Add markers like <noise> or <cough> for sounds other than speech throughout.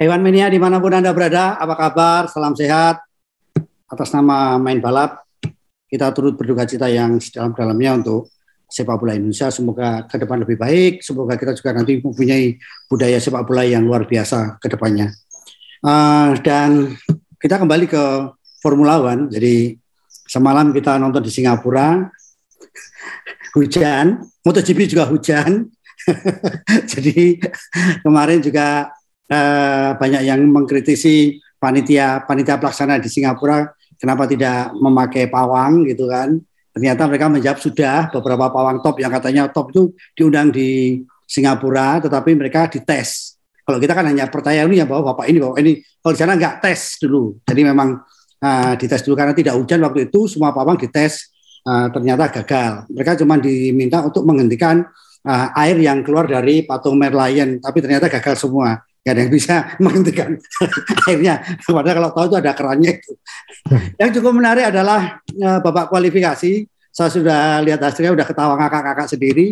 Hewan Mania di mana pun Anda berada, apa kabar? Salam sehat. Atas nama Main Balap, kita turut berduka cita yang sedalam-dalamnya untuk sepak bola Indonesia. Semoga ke depan lebih baik. Semoga kita juga nanti mempunyai budaya sepak bola yang luar biasa ke depannya. Uh, dan kita kembali ke Formula One. Jadi semalam kita nonton di Singapura, <laughs> hujan, MotoGP juga hujan. <laughs> Jadi kemarin juga eh, banyak yang mengkritisi panitia panitia pelaksana di Singapura kenapa tidak memakai pawang gitu kan. Ternyata mereka menjawab sudah beberapa pawang top yang katanya top itu diundang di Singapura, tetapi mereka dites. Kalau kita kan hanya percaya ini ya bahwa bapak ini bahwa ini kalau di sana nggak tes dulu. Jadi memang uh, dites dulu karena tidak hujan waktu itu semua pawang dites uh, ternyata gagal. Mereka cuma diminta untuk menghentikan uh, air yang keluar dari patung Merlion, tapi ternyata gagal semua gak ada yang bisa <laughs> menghentikan. Akhirnya padahal kalau tahu itu ada kerannya itu. Yang cukup menarik adalah uh, babak kualifikasi. Saya sudah lihat hasilnya sudah ketawa kakak-kakak sendiri.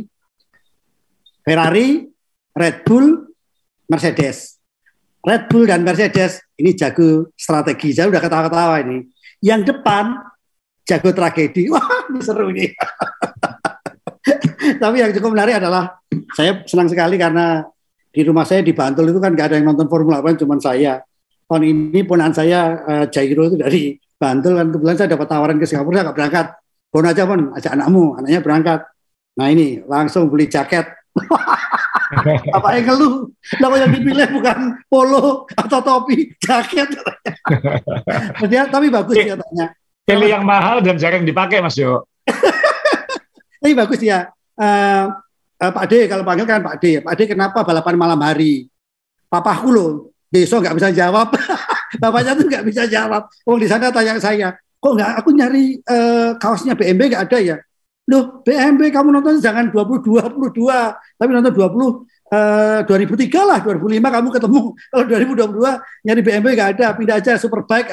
Ferrari Red Bull Mercedes. Red Bull dan Mercedes ini jago strategi. Saya sudah ketawa-ketawa ini. Yang depan jago tragedi. <laughs> Wah ini seru nih <laughs> tapi yang cukup menarik adalah saya senang sekali karena di rumah saya di Bantul itu kan nggak ada yang nonton Formula One, cuma saya. Tahun ini ponan saya uh, Jairo itu dari Bantul kan kebetulan saya dapat tawaran ke Singapura saya nggak berangkat. Pon aja pun ajak anakmu, anaknya berangkat. Nah ini langsung beli jaket. <laughs> apa yang ngeluh? Lah yang dipilih bukan polo atau topi, jaket. <laughs> dia, tapi bagus dia tanya. Pilih yang mahal dan jarang dipakai Mas Jo. <laughs> tapi bagus dia. Uh, uh, Pak D kalau panggil kan Pak D. Pak D kenapa balapan malam hari? Papaku loh, besok nggak bisa jawab. <laughs> Bapaknya tuh nggak bisa jawab. Oh di sana tanya saya, kok nggak aku nyari uh, kaosnya BMB nggak ada ya? Loh BMB kamu nonton jangan 20 22, tapi nonton 20 Uh, 2003 lah, 2005 kamu ketemu. <laughs> Kalau 2022 nyari BMW nggak ada, pindah aja Superbike.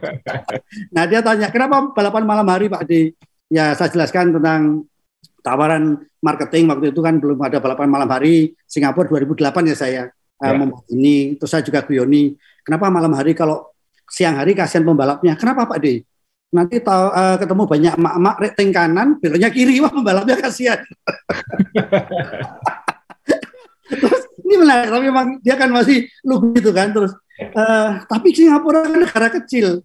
<laughs> nah dia tanya, kenapa balapan malam hari Pak D? Ya saya jelaskan tentang tawaran marketing waktu itu kan belum ada balapan malam hari. Singapura 2008 ya saya eh, ya. membuat ini. Terus saya juga guyoni kenapa malam hari kalau siang hari kasihan pembalapnya? Kenapa Pak D? Nanti tahu uh, ketemu banyak emak-emak rating kanan beloknya kiri wah pembalapnya kasihan. <laughs> Terus ini menarik tapi memang dia kan masih lugu gitu kan terus uh, tapi Singapura kan negara kecil.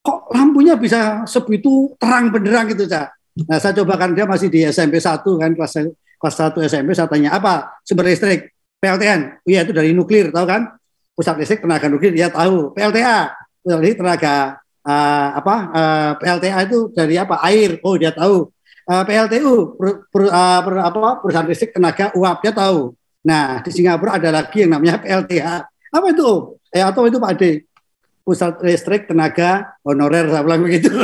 Kok lampunya bisa sebegitu terang benderang gitu cak Nah, saya coba kan dia masih di SMP 1 kan kelas kelas 1 SMP saya tanya apa sumber listrik PLTN. Iya itu dari nuklir tahu kan? Pusat listrik tenaga nuklir dia tahu. PLTA pusat listrik tenaga uh, apa uh, PLTA itu dari apa? Air. Oh dia tahu. Uh, PLTU per, per, uh, per, apa perusahaan listrik tenaga uap dia tahu. Nah, di Singapura ada lagi yang namanya PLTA. Apa itu? Eh atau itu Pak Ade? Pusat listrik tenaga honorer saya bilang begitu. <laughs>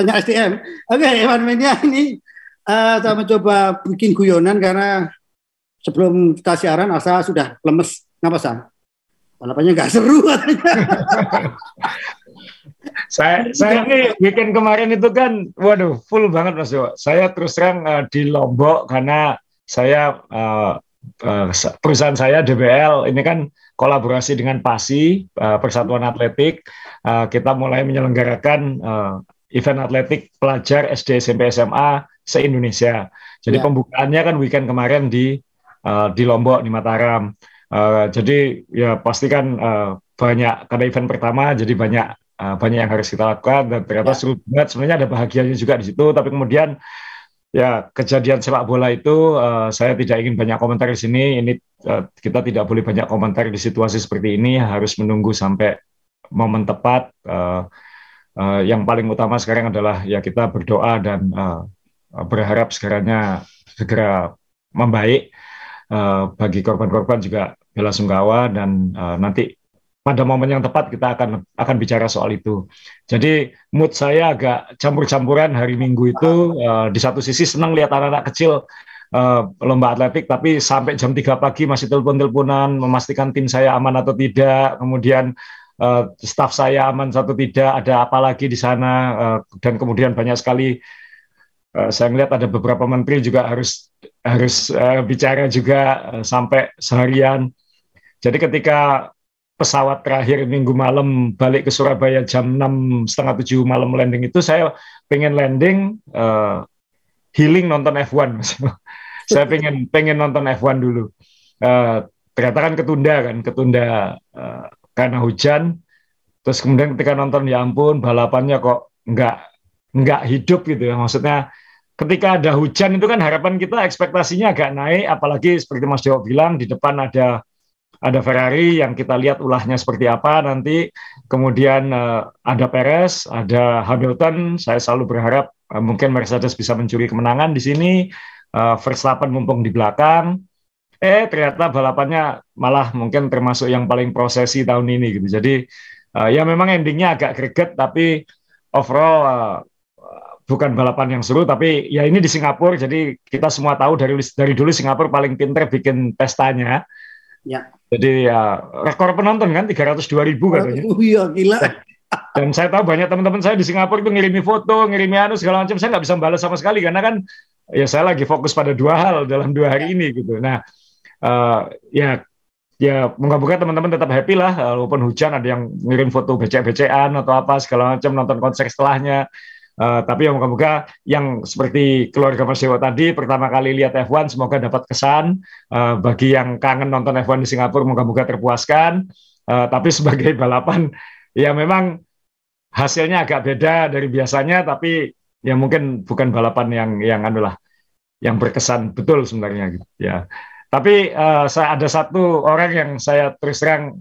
Tanya SDM. Oke, okay, Evan Media ini uh, saya mencoba bikin guyonan karena sebelum kita siaran Asa sudah lemes. Kenapa Sam? Balapannya nggak seru katanya. <laughs> saya saya ini weekend kemarin itu kan, waduh, full banget Mas Jo. Saya terus terang uh, di Lombok karena saya uh, uh, perusahaan saya DBL ini kan kolaborasi dengan PASI uh, Persatuan Atletik uh, kita mulai menyelenggarakan uh, event atletik pelajar SD SMP SMA se Indonesia. Jadi ya. pembukaannya kan weekend kemarin di uh, di Lombok di Mataram. Uh, jadi ya pasti kan uh, banyak karena event pertama jadi banyak uh, banyak yang harus kita lakukan dan ternyata ya. seru banget. Sebenarnya ada bahagianya juga di situ, tapi kemudian Ya, kejadian sepak bola itu uh, saya tidak ingin banyak komentar di sini. Ini uh, kita tidak boleh banyak komentar di situasi seperti ini. Harus menunggu sampai momen tepat. Uh, uh, yang paling utama sekarang adalah ya kita berdoa dan uh, berharap sekarangnya segera membaik. Uh, bagi korban-korban juga bela sungkawa dan uh, nanti pada momen yang tepat kita akan akan bicara soal itu. Jadi mood saya agak campur-campuran hari Minggu itu uh, di satu sisi senang lihat anak-anak kecil uh, lomba atletik tapi sampai jam 3 pagi masih telepon-teleponan memastikan tim saya aman atau tidak. Kemudian uh, staff saya aman atau tidak, ada apa lagi di sana uh, dan kemudian banyak sekali uh, saya melihat ada beberapa menteri juga harus harus uh, bicara juga uh, sampai seharian. Jadi ketika pesawat terakhir minggu malam balik ke Surabaya jam enam setengah tujuh malam landing itu saya pengen landing uh, healing nonton F1 <laughs> saya pengen pengen nonton F1 dulu. Uh, ternyata kan ketunda kan ketunda uh, karena hujan. Terus kemudian ketika nonton ya ampun balapannya kok nggak nggak hidup gitu ya. Maksudnya ketika ada hujan itu kan harapan kita ekspektasinya agak naik apalagi seperti Mas Dewo bilang di depan ada ada Ferrari yang kita lihat ulahnya seperti apa nanti. Kemudian uh, ada Perez ada Hamilton. Saya selalu berharap uh, mungkin Mercedes bisa mencuri kemenangan di sini. Uh, Verstappen mumpung di belakang. Eh ternyata balapannya malah mungkin termasuk yang paling prosesi tahun ini gitu. Jadi uh, ya memang endingnya agak greget tapi overall uh, bukan balapan yang seru tapi ya ini di Singapura. Jadi kita semua tahu dari dari dulu Singapura paling pinter bikin pestanya ya. Jadi ya rekor penonton kan 302 ribu katanya. oh, iya gila. <laughs> Dan saya tahu banyak teman-teman saya di Singapura itu ngirimi foto ngirimi anu segala macam. Saya nggak bisa balas sama sekali karena kan ya saya lagi fokus pada dua hal dalam dua hari ini gitu. Nah uh, ya ya moga-moga teman-teman tetap happy lah walaupun hujan ada yang ngirim foto becek-becekan atau apa segala macam nonton konser setelahnya Uh, tapi yang moga-moga yang seperti keluarga Mas Dewa tadi pertama kali lihat F1 semoga dapat kesan. Uh, bagi yang kangen nonton F1 di Singapura moga-moga terpuaskan. Uh, tapi sebagai <laughs> balapan ya memang hasilnya agak beda dari biasanya tapi ya mungkin bukan balapan yang yang anulah yang berkesan betul sebenarnya gitu ya. Tapi uh, saya ada satu orang yang saya terus terang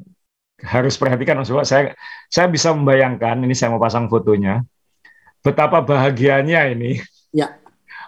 harus perhatikan Mas saya saya bisa membayangkan ini saya mau pasang fotonya betapa bahagianya ini. Ya,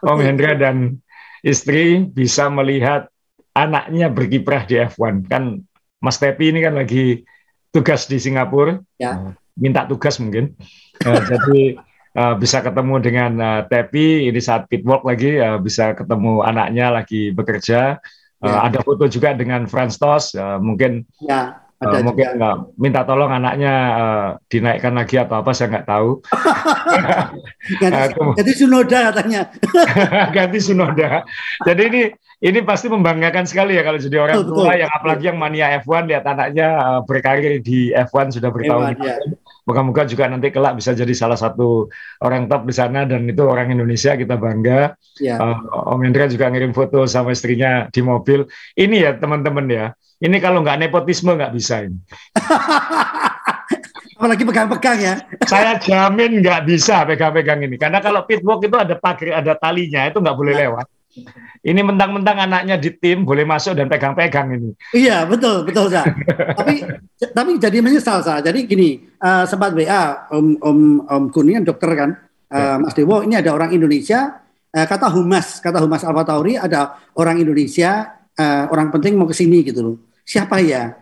Om Hendra dan istri bisa melihat anaknya berkiprah di F1 kan Mas Tepi ini kan lagi tugas di Singapura. Ya. minta tugas mungkin. Uh, jadi uh, bisa ketemu dengan uh, Tepi ini saat pitwalk lagi uh, bisa ketemu anaknya lagi bekerja. Uh, ya. ada foto juga dengan Franz Tos uh, mungkin ya ada uh, mungkin nggak minta tolong anaknya uh, dinaikkan lagi atau apa saya nggak tahu. <laughs> ganti, uh, ganti Sunoda katanya. <laughs> ganti Sunoda. Jadi ini ini pasti membanggakan sekali ya kalau jadi orang betul, tua betul, yang apalagi yang mania F1 lihat anaknya uh, berkarir di F1 sudah bertahun. Ya. Moga-moga juga nanti kelak bisa jadi salah satu orang top di sana dan itu orang Indonesia kita bangga. Ya. Uh, Om Hendra juga ngirim foto sama istrinya di mobil. Ini ya teman-teman ya ini kalau nggak nepotisme nggak bisa ini. <laughs> Apalagi pegang-pegang ya. <laughs> Saya jamin nggak bisa pegang-pegang ini. Karena kalau pitwalk itu ada pagar, ada talinya, itu nggak boleh lewat. Ini mentang-mentang anaknya di tim boleh masuk dan pegang-pegang ini. Iya betul betul sa. <laughs> tapi tapi jadi menyesal sa. Jadi gini uh, sempat WA Om Om Om Kuningan dokter kan uh, ya. Mas Dewo ini ada orang Indonesia uh, kata humas kata humas Alfa Tauri ada orang Indonesia uh, orang penting mau ke sini gitu loh. Siapa ya?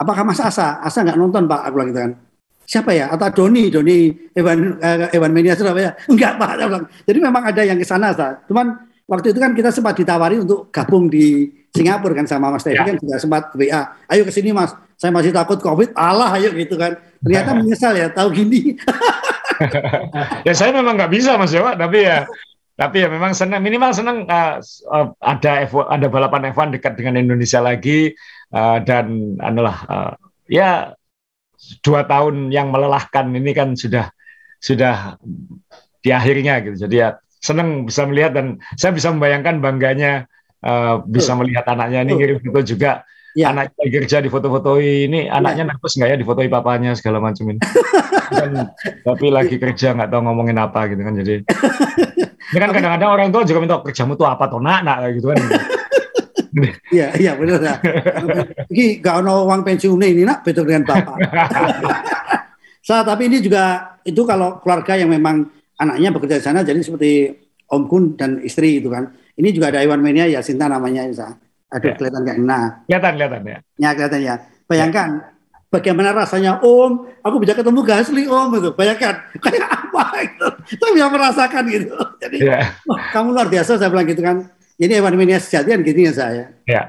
Apakah Mas Asa? Asa nggak nonton Pak? Aku bilang gitu kan. Siapa ya? Atau Doni, Doni Evan uh, Evan Media Surabaya? Enggak Pak. Aku bilang. Jadi memang ada yang ke sana, Sa. Cuman waktu itu kan kita sempat ditawari untuk gabung di Singapura kan sama Mas Tevi ya. kan juga sempat WA. Ayo ke sini Mas. Saya masih takut Covid. Allah ayo gitu kan. Ternyata menyesal ya tahu gini. <laughs> ya saya memang nggak bisa Mas Jawa, tapi ya tapi ya memang senang minimal senang uh, uh, ada F1, ada balapan F1 dekat dengan Indonesia lagi uh, dan adalah uh, ya dua tahun yang melelahkan ini kan sudah sudah di akhirnya gitu. Jadi ya senang bisa melihat dan saya bisa membayangkan bangganya uh, bisa melihat anaknya ini ngirim foto juga. Ya. anak kerja di foto-fotoi ini ya. anaknya nervous nggak ya di foto papanya segala macam ini? Dan, tapi lagi kerja nggak tahu ngomongin apa gitu kan jadi <laughs> ini kan kadang-kadang orang tua juga minta kerjamu tuh apa tuh nak nak gitu kan <laughs> Iya, iya benar ya. Ini gak ada uang pensiun ini nak betul dengan bapak. <laughs> Sa, tapi ini juga itu kalau keluarga yang memang anaknya bekerja di sana, jadi seperti Om Kun dan istri itu kan. Ini juga ada Iwan Mania ya Sinta namanya Sa. Ada ya. kelihatan kayak nah. Kelihatan, kelihatan ya. Ya kelihatan ya. Bayangkan ya. Bagaimana rasanya Om, aku bisa ketemu Gasli Om itu. Bayangkan <laughs> kayak apa itu. Saya bisa merasakan gitu. Jadi ya. oh, kamu luar biasa saya bilang gitu kan. Ini Ewan Minia sejati kan gitu ya saya. Ya.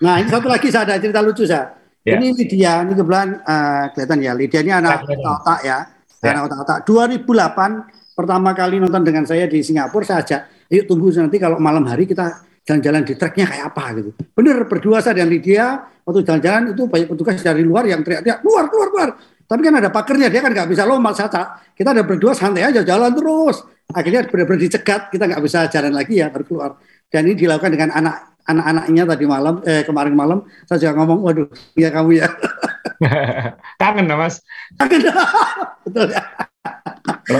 Nah ini satu lagi saya ada cerita lucu saya. Ya. Ini Lydia, ini kebetulan uh, kelihatan ya. Lydia ini anak otak ya. ya. Anak otak-otak. 2008 pertama kali nonton dengan saya di Singapura saya ajak yuk tunggu nanti kalau malam hari kita jalan-jalan di treknya kayak apa gitu. Bener berdua saya dan Lydia waktu jalan-jalan itu banyak petugas dari luar yang teriak-teriak keluar keluar keluar. Tapi kan ada pakernya dia kan nggak bisa lompat saja. Kita ada berdua santai aja jalan terus. Akhirnya benar-benar dicegat kita nggak bisa jalan lagi ya baru keluar. Dan ini dilakukan dengan anak anak-anaknya tadi malam eh kemarin malam saya juga ngomong waduh ya kamu ya. <laughs> Kangen mas. Kangen. <laughs> Betul ya.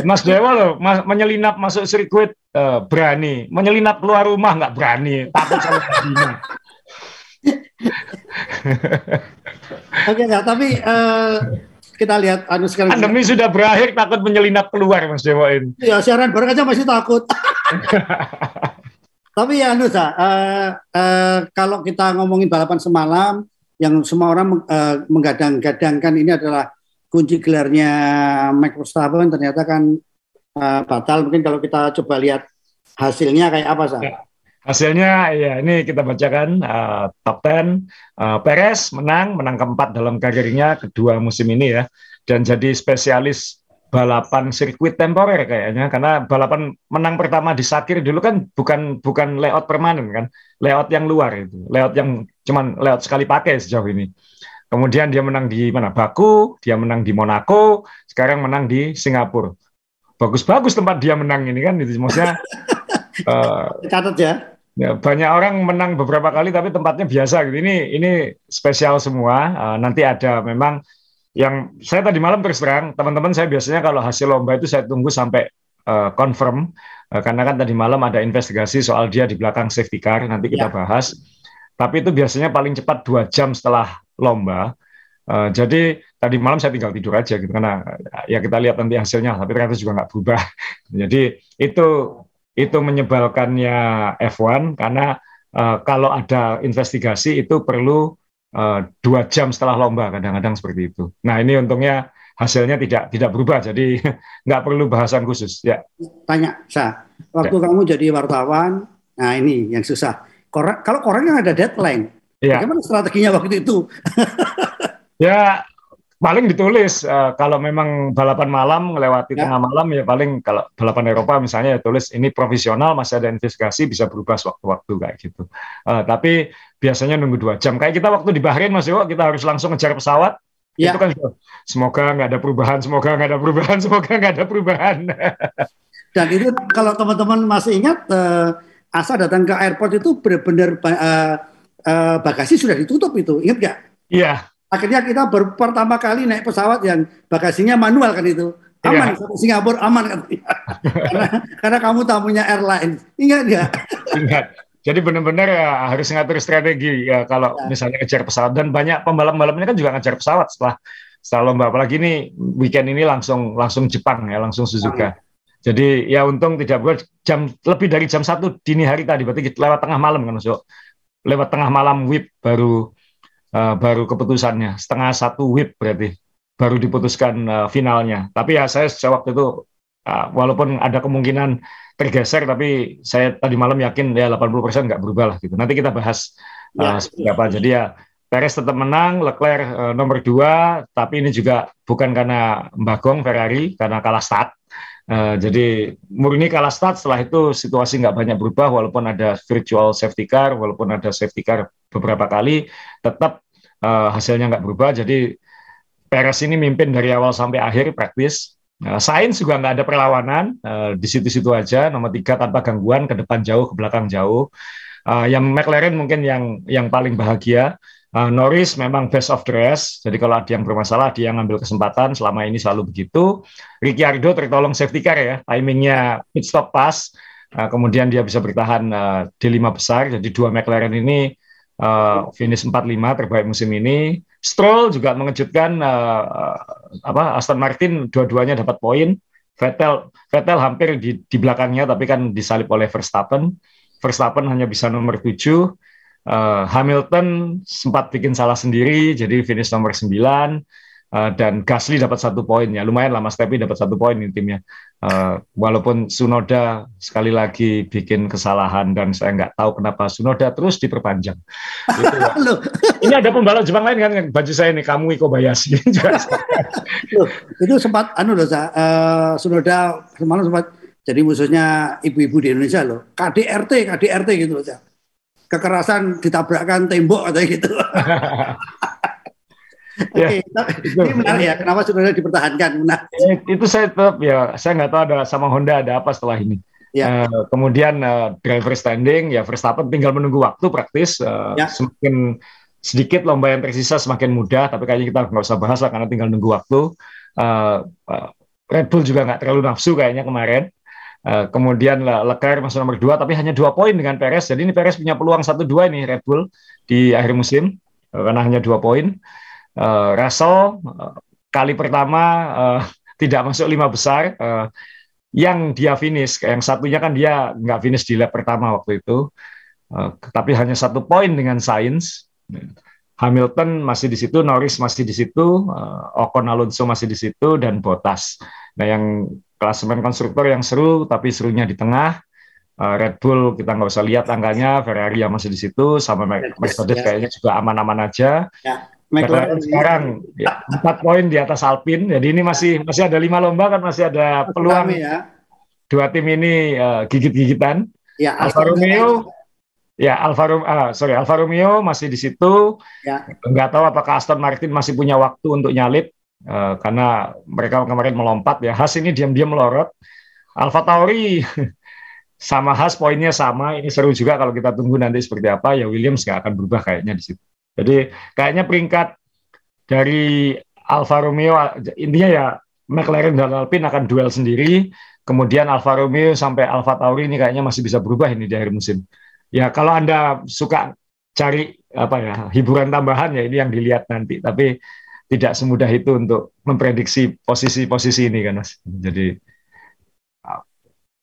Mas Dewa loh, mas, menyelinap masuk sirkuit uh, berani, menyelinap keluar rumah nggak berani, takut sama babinya. <laughs> Oke, ya, tapi uh, kita lihat anu sekarang. Pandemi sudah berakhir, takut menyelinap keluar, Mas Dewa ini. Ya, siaran bareng aja masih takut. <laughs> tapi ya, anu uh, uh, kalau kita ngomongin balapan semalam, yang semua orang uh, menggadang-gadangkan ini adalah kunci gelarnya Max Verstappen ternyata kan uh, batal. Mungkin kalau kita coba lihat hasilnya kayak apa sih? Ya. Hasilnya ya ini kita bacakan uh, top 10 uh, Perez menang menang keempat dalam karirnya kedua musim ini ya dan jadi spesialis balapan sirkuit temporer kayaknya karena balapan menang pertama di Sakir dulu kan bukan bukan layout permanen kan layout yang luar itu layout yang cuman layout sekali pakai sejauh ini Kemudian dia menang di mana? Baku, dia menang di Monaco, sekarang menang di Singapura. Bagus-bagus tempat dia menang ini kan, itu maksudnya. uh, <laughs> Catat ya. Ya, banyak orang menang beberapa kali tapi tempatnya biasa gitu. Ini ini spesial semua. Uh, nanti ada memang yang saya tadi malam terus terang teman-teman saya biasanya kalau hasil lomba itu saya tunggu sampai uh, confirm uh, karena kan tadi malam ada investigasi soal dia di belakang safety car nanti kita ya. bahas. Tapi itu biasanya paling cepat dua jam setelah lomba. Uh, jadi tadi malam saya tinggal tidur aja gitu karena ya kita lihat nanti hasilnya tapi ternyata juga nggak berubah. <laughs> Jadi itu itu menyebalkannya F1 karena uh, kalau ada investigasi itu perlu uh, dua jam setelah lomba kadang-kadang seperti itu. Nah ini untungnya hasilnya tidak tidak berubah jadi <laughs> nggak perlu bahasan khusus ya. Tanya, sa, waktu ya. kamu jadi wartawan, nah ini yang susah. Koran, kalau koran yang ada deadline, Ya. Bagaimana strateginya waktu itu? <laughs> ya paling ditulis uh, kalau memang balapan malam melewati ya. tengah malam ya paling kalau balapan Eropa misalnya ya tulis ini profesional masih ada investigasi bisa berubah sewaktu-waktu kayak gitu. Uh, tapi biasanya nunggu dua jam. Kayak kita waktu di Bahrain Mas Iwo kita harus langsung ngejar pesawat. Ya. Itu kan semoga nggak ada perubahan, semoga nggak ada perubahan, <laughs> semoga nggak ada perubahan. Dan itu kalau teman-teman masih ingat uh, Asa datang ke airport itu benar-benar uh, uh, bagasi sudah ditutup itu, ingat nggak? Iya. Akhirnya kita baru pertama kali naik pesawat yang bagasinya manual kan itu. Aman, iya. Singapura aman kan. <laughs> karena, karena kamu tamunya airline. Ingat nggak? Ingat. Jadi benar-benar ya harus ngatur strategi ya kalau ya. misalnya ngejar pesawat dan banyak pembalap-pembalap ini kan juga ngejar pesawat setelah setelah lomba apalagi ini weekend ini langsung langsung Jepang ya langsung Suzuka. Ya. Jadi ya untung tidak buat jam lebih dari jam satu dini hari tadi berarti lewat tengah malam kan Mas lewat tengah malam WIP baru uh, baru keputusannya setengah satu WIP berarti baru diputuskan uh, finalnya. Tapi ya saya sejak waktu itu uh, walaupun ada kemungkinan tergeser tapi saya tadi malam yakin ya 80% nggak berubah lah gitu. Nanti kita bahas uh, seperti apa. Jadi ya Perez tetap menang, Leclerc uh, nomor dua, tapi ini juga bukan karena Mbagong Ferrari karena kalah start, Uh, jadi murni kalah start setelah itu situasi nggak banyak berubah walaupun ada virtual safety car walaupun ada safety car beberapa kali tetap uh, hasilnya nggak berubah. Jadi Perez ini mimpin dari awal sampai akhir praktis uh, Sainz juga nggak ada perlawanan uh, di situ-situ aja nomor tiga tanpa gangguan ke depan jauh ke belakang jauh. Uh, yang McLaren mungkin yang yang paling bahagia Uh, Norris memang best of the rest, jadi kalau ada yang bermasalah dia ngambil kesempatan. Selama ini selalu begitu. Ricciardo tertolong safety car ya, timingnya pit stop pas, uh, kemudian dia bisa bertahan uh, di lima besar. Jadi dua McLaren ini uh, finish 45 terbaik musim ini. Stroll juga mengejutkan uh, apa Aston Martin dua-duanya dapat poin. Vettel Vettel hampir di, di belakangnya tapi kan disalip oleh Verstappen. Verstappen hanya bisa nomor 7 uh, Hamilton sempat bikin salah sendiri, jadi finish nomor 9. Uh, eh, dan Gasly dapat satu poin ya. Lumayan lah Mas Tepi dapat satu poin di timnya. Uh, walaupun Sunoda sekali lagi bikin kesalahan dan saya nggak tahu kenapa Sunoda terus diperpanjang. <laughs> Gitu ya. ini ada pembalap Jepang lain kan? Baju saya ini kamu Iko Bayashi <laughs> Loh, itu sempat anu loh uh, Sunoda semalam sempat Jadi khususnya ibu-ibu di Indonesia loh, KDRT, KDRT gitu loh. Kekerasan ditabrakkan tembok atau gitu. <laughs> Oke, okay, ya, ini menarik ya. Kenapa sebenarnya dipertahankan? Menarik. Itu saya tetap ya, saya nggak tahu ada sama Honda ada apa setelah ini. Ya. Uh, kemudian uh, driver standing, ya Verstappen tinggal menunggu waktu praktis. Uh, ya. Semakin sedikit lomba yang tersisa semakin mudah, tapi kayaknya kita nggak usah bahas lah karena tinggal nunggu waktu. Uh, uh, Red Bull juga nggak terlalu nafsu kayaknya kemarin. Uh, kemudian Leclerc masuk nomor dua, tapi hanya dua poin dengan Perez. Jadi ini Perez punya peluang satu dua ini Red Bull di akhir musim uh, karena hanya dua poin uh, Russell kali pertama uh, <laughs> tidak masuk lima besar. Uh, yang dia finish, yang satunya kan dia nggak finish di lap pertama waktu itu, uh, tapi hanya satu poin dengan Sainz. Hamilton masih di situ, Norris masih di situ, uh, Ocon Alonso masih di situ, dan Bottas. Nah, yang klasemen konstruktor yang seru, tapi serunya di tengah. Uh, Red Bull kita nggak usah lihat angkanya, Ferrari yang masih di situ, sama Mercedes ya. kayaknya juga aman-aman aja. Ya. McLaren sekarang ya, empat poin di atas Alpine. Jadi ini masih masih ada lima lomba kan masih ada peluang ya. dua tim ini uh, gigit-gigitan. Ya, Alfa Romeo ya Alfa Romeo uh, sorry Alfa Romeo masih di situ. Ya. Nggak tahu apakah Aston Martin masih punya waktu untuk nyalip uh, karena mereka kemarin melompat ya. Haas ini diam-diam melorot. Alfa Tauri <laughs> sama Haas poinnya sama. Ini seru juga kalau kita tunggu nanti seperti apa. Ya Williams nggak akan berubah kayaknya di situ. Jadi kayaknya peringkat dari Alfa Romeo intinya ya McLaren dan Alpine akan duel sendiri. Kemudian Alfa Romeo sampai Alfa Tauri ini kayaknya masih bisa berubah ini di akhir musim. Ya kalau Anda suka cari apa ya hiburan tambahan ya ini yang dilihat nanti. Tapi tidak semudah itu untuk memprediksi posisi-posisi ini kan Mas. Jadi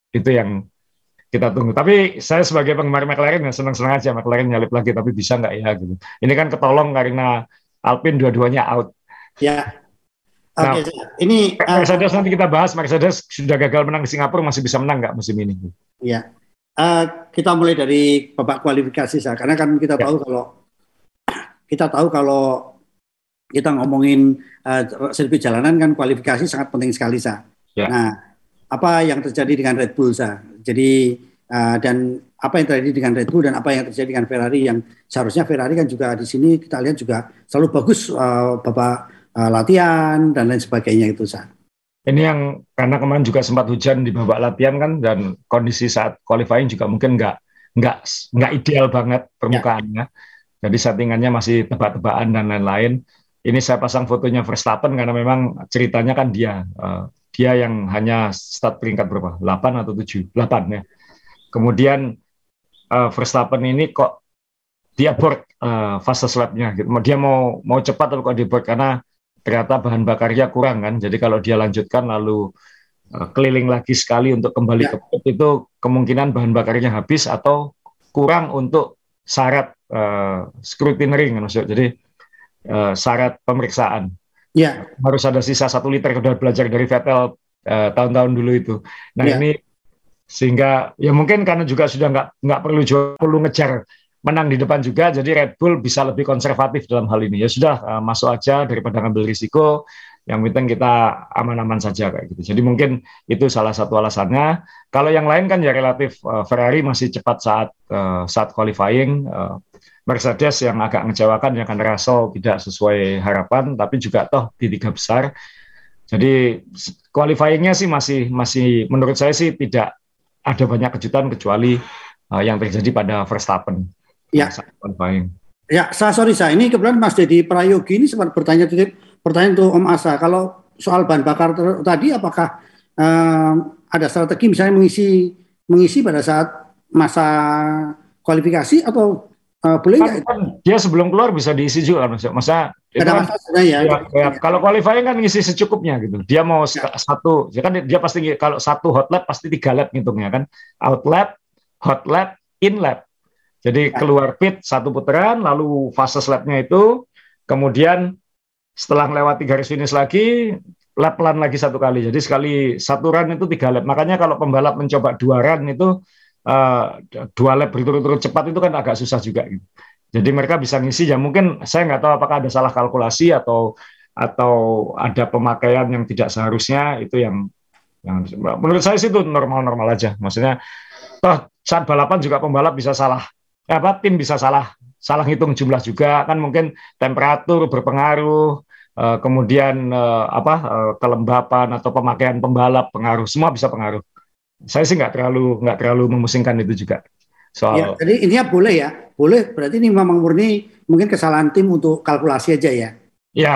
itu yang kita tunggu. Tapi saya sebagai penggemar McLaren ya senang-senang aja McLaren nyalip lagi, tapi bisa nggak ya gitu. Ini kan ketolong karena Alpine dua-duanya out. Ya. Nah, Oke, ini uh, Mercedes nanti kita bahas. Mercedes sudah gagal menang di Singapura, masih bisa menang nggak musim ini? Ya. Uh, kita mulai dari babak kualifikasi saya, karena kan kita ya. tahu kalau kita tahu kalau kita ngomongin uh, sirkuit jalanan kan kualifikasi sangat penting sekali sa. Ya. Nah, apa yang terjadi dengan Red Bull sa? Jadi uh, dan apa yang terjadi dengan Red Bull dan apa yang terjadi dengan Ferrari yang seharusnya Ferrari kan juga di sini kita lihat juga selalu bagus uh, bapak uh, latihan dan lain sebagainya itu sa. Ini yang karena kemarin juga sempat hujan di babak latihan kan dan kondisi saat qualifying juga mungkin nggak nggak nggak ideal banget permukaannya. Ya. Jadi settingannya masih tebak-tebakan dan lain-lain. Ini saya pasang fotonya Verstappen karena memang ceritanya kan dia uh, dia yang hanya start peringkat berapa? 8 atau 7? 8 ya. Kemudian uh, Verstappen ini kok dia board uh, fase lap-nya gitu. Dia mau mau cepat tapi kok di board karena ternyata bahan bakarnya kurang kan. Jadi kalau dia lanjutkan lalu uh, keliling lagi sekali untuk kembali ya. ke pit itu kemungkinan bahan bakarnya habis atau kurang untuk syarat uh, scrutineering kan maksud. Jadi uh, syarat pemeriksaan. Ya. Harus ada sisa satu liter udah belajar dari Vettel uh, tahun-tahun dulu itu. Nah ya. ini sehingga ya mungkin karena juga sudah nggak nggak perlu jauh, perlu ngejar menang di depan juga, jadi Red Bull bisa lebih konservatif dalam hal ini. Ya sudah uh, masuk aja daripada ngambil risiko. Yang penting kita aman-aman saja kayak gitu. Jadi mungkin itu salah satu alasannya. Kalau yang lain kan ya relatif uh, Ferrari masih cepat saat uh, saat qualifying. Uh, Mercedes yang agak mengecewakan ya karena Russell tidak sesuai harapan, tapi juga toh di tiga besar. Jadi qualifyingnya sih masih masih menurut saya sih tidak ada banyak kejutan kecuali uh, yang terjadi pada Verstappen. Ya. Qualifying. Ya, saya sorry saya ini kebetulan Mas Dedi Prayogi ini sempat bertanya titip pertanyaan untuk Om Asa. Kalau soal bahan bakar tadi apakah uh, ada strategi misalnya mengisi mengisi pada saat masa kualifikasi atau Uh, boleh kan, kan dia sebelum keluar bisa diisi juga kan masa masa kan, ya, ya, ya, kalau qualifying kan ngisi secukupnya gitu. Dia mau ya. satu ya kan dia pasti kalau satu hot lap pasti tiga lap ngitungnya kan. Out lap hot lap in lap jadi ya. keluar pit satu putaran lalu fase lapnya itu. Kemudian setelah melewati garis finish lagi lap pelan lagi satu kali. Jadi sekali satu run itu tiga lap makanya kalau pembalap mencoba dua run itu uh, dua lap berturut-turut cepat itu kan agak susah juga gitu. Jadi mereka bisa ngisi ya mungkin saya nggak tahu apakah ada salah kalkulasi atau atau ada pemakaian yang tidak seharusnya itu yang menurut saya sih itu normal-normal aja. Maksudnya toh saat balapan juga pembalap bisa salah apa tim bisa salah salah hitung jumlah juga kan mungkin temperatur berpengaruh eh, kemudian apa kelembapan atau pemakaian pembalap pengaruh semua bisa pengaruh saya sih nggak terlalu nggak terlalu memusingkan itu juga soal ya, jadi intinya boleh ya boleh berarti ini memang murni mungkin kesalahan tim untuk kalkulasi aja ya ya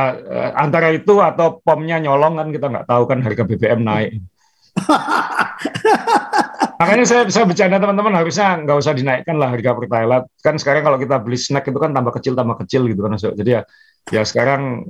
antara itu atau pomnya nyolong kan kita nggak tahu kan harga BBM naik <laughs> Makanya saya saya bercanda teman-teman harusnya nggak usah dinaikkan lah harga pertalite. Kan sekarang kalau kita beli snack itu kan tambah kecil tambah kecil gitu kan. Jadi ya ya sekarang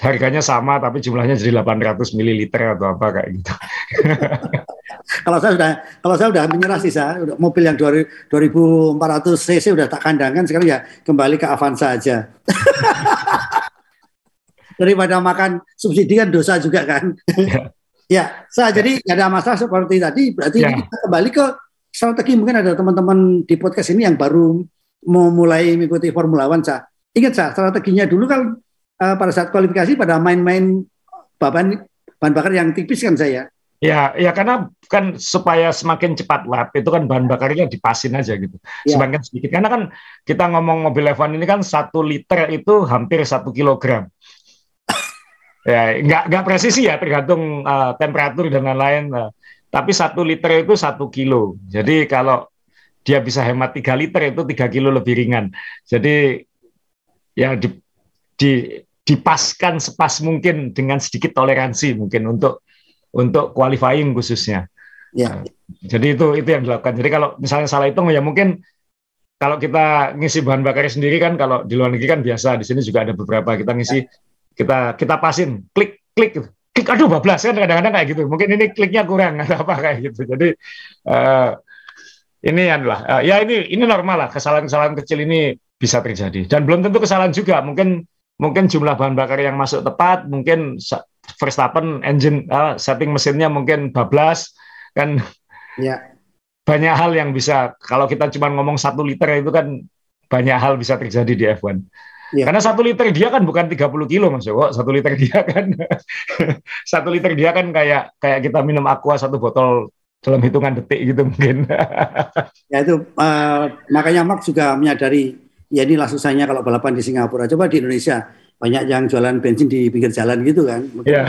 harganya sama tapi jumlahnya jadi 800 ml atau apa kayak gitu. <laughs> kalau saya sudah kalau saya sudah menyerah sih saya mobil yang 2400 cc udah tak kandangkan sekarang ya kembali ke Avanza aja. <laughs> Daripada makan subsidi kan dosa juga kan. <laughs> Ya. Ya, saya ya. jadi nggak ada masalah seperti tadi. Berarti ya. kita kembali ke strategi. Mungkin ada teman-teman di podcast ini yang baru mau mulai mengikuti Formula One. Saya ingat saya strateginya dulu kan uh, pada saat kualifikasi pada main-main bahan bahan bakar yang tipis kan saya. Ya, ya karena kan supaya semakin cepat lap itu kan bahan bakarnya dipasin aja gitu, ya. semakin sedikit. Karena kan kita ngomong mobil F1 ini kan satu liter itu hampir satu kilogram. <coughs> Ya nggak nggak presisi ya tergantung uh, temperatur dan lain-lain uh, tapi satu liter itu satu kilo. Jadi kalau dia bisa hemat tiga liter itu tiga kilo lebih ringan. Jadi ya di, di dipaskan sepas mungkin dengan sedikit toleransi mungkin untuk untuk qualifying khususnya. Ya. Uh, jadi itu itu yang dilakukan. Jadi kalau misalnya salah hitung ya mungkin kalau kita ngisi bahan bakar sendiri kan kalau di luar negeri kan biasa di sini juga ada beberapa. Kita ngisi ya kita kita pasin klik klik klik aduh bablas kan kadang-kadang kayak gitu. Mungkin ini kliknya kurang <laughs> atau apa kayak gitu. Jadi uh, ini adalah uh, ya ini ini normal lah. Kesalahan-kesalahan kecil ini bisa terjadi. Dan belum tentu kesalahan juga. Mungkin mungkin jumlah bahan bakar yang masuk tepat mungkin Verstappen engine uh, setting mesinnya mungkin bablas kan ya banyak hal yang bisa kalau kita cuma ngomong satu liter itu kan banyak hal bisa terjadi di F1 Ya. Karena satu liter dia kan bukan 30 kilo Mas Joko. Satu liter dia kan <laughs> satu liter dia kan kayak kayak kita minum aqua satu botol dalam hitungan detik gitu mungkin. <laughs> ya itu uh, makanya Mark juga menyadari ya inilah susahnya kalau balapan di Singapura. Coba di Indonesia banyak yang jualan bensin di pinggir jalan gitu kan. Iya.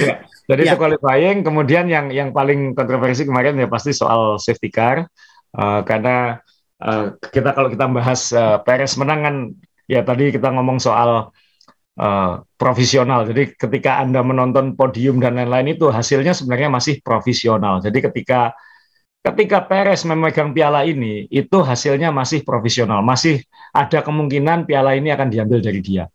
ya. Jadi ya. itu qualifying. Kemudian yang yang paling kontroversi kemarin ya pasti soal safety car uh, karena Uh, kita kalau kita bahas uh, Perez menang kan ya tadi kita ngomong soal uh, profesional. Jadi ketika Anda menonton podium dan lain-lain itu hasilnya sebenarnya masih profesional. Jadi ketika ketika Perez memegang piala ini itu hasilnya masih profesional. Masih ada kemungkinan piala ini akan diambil dari dia.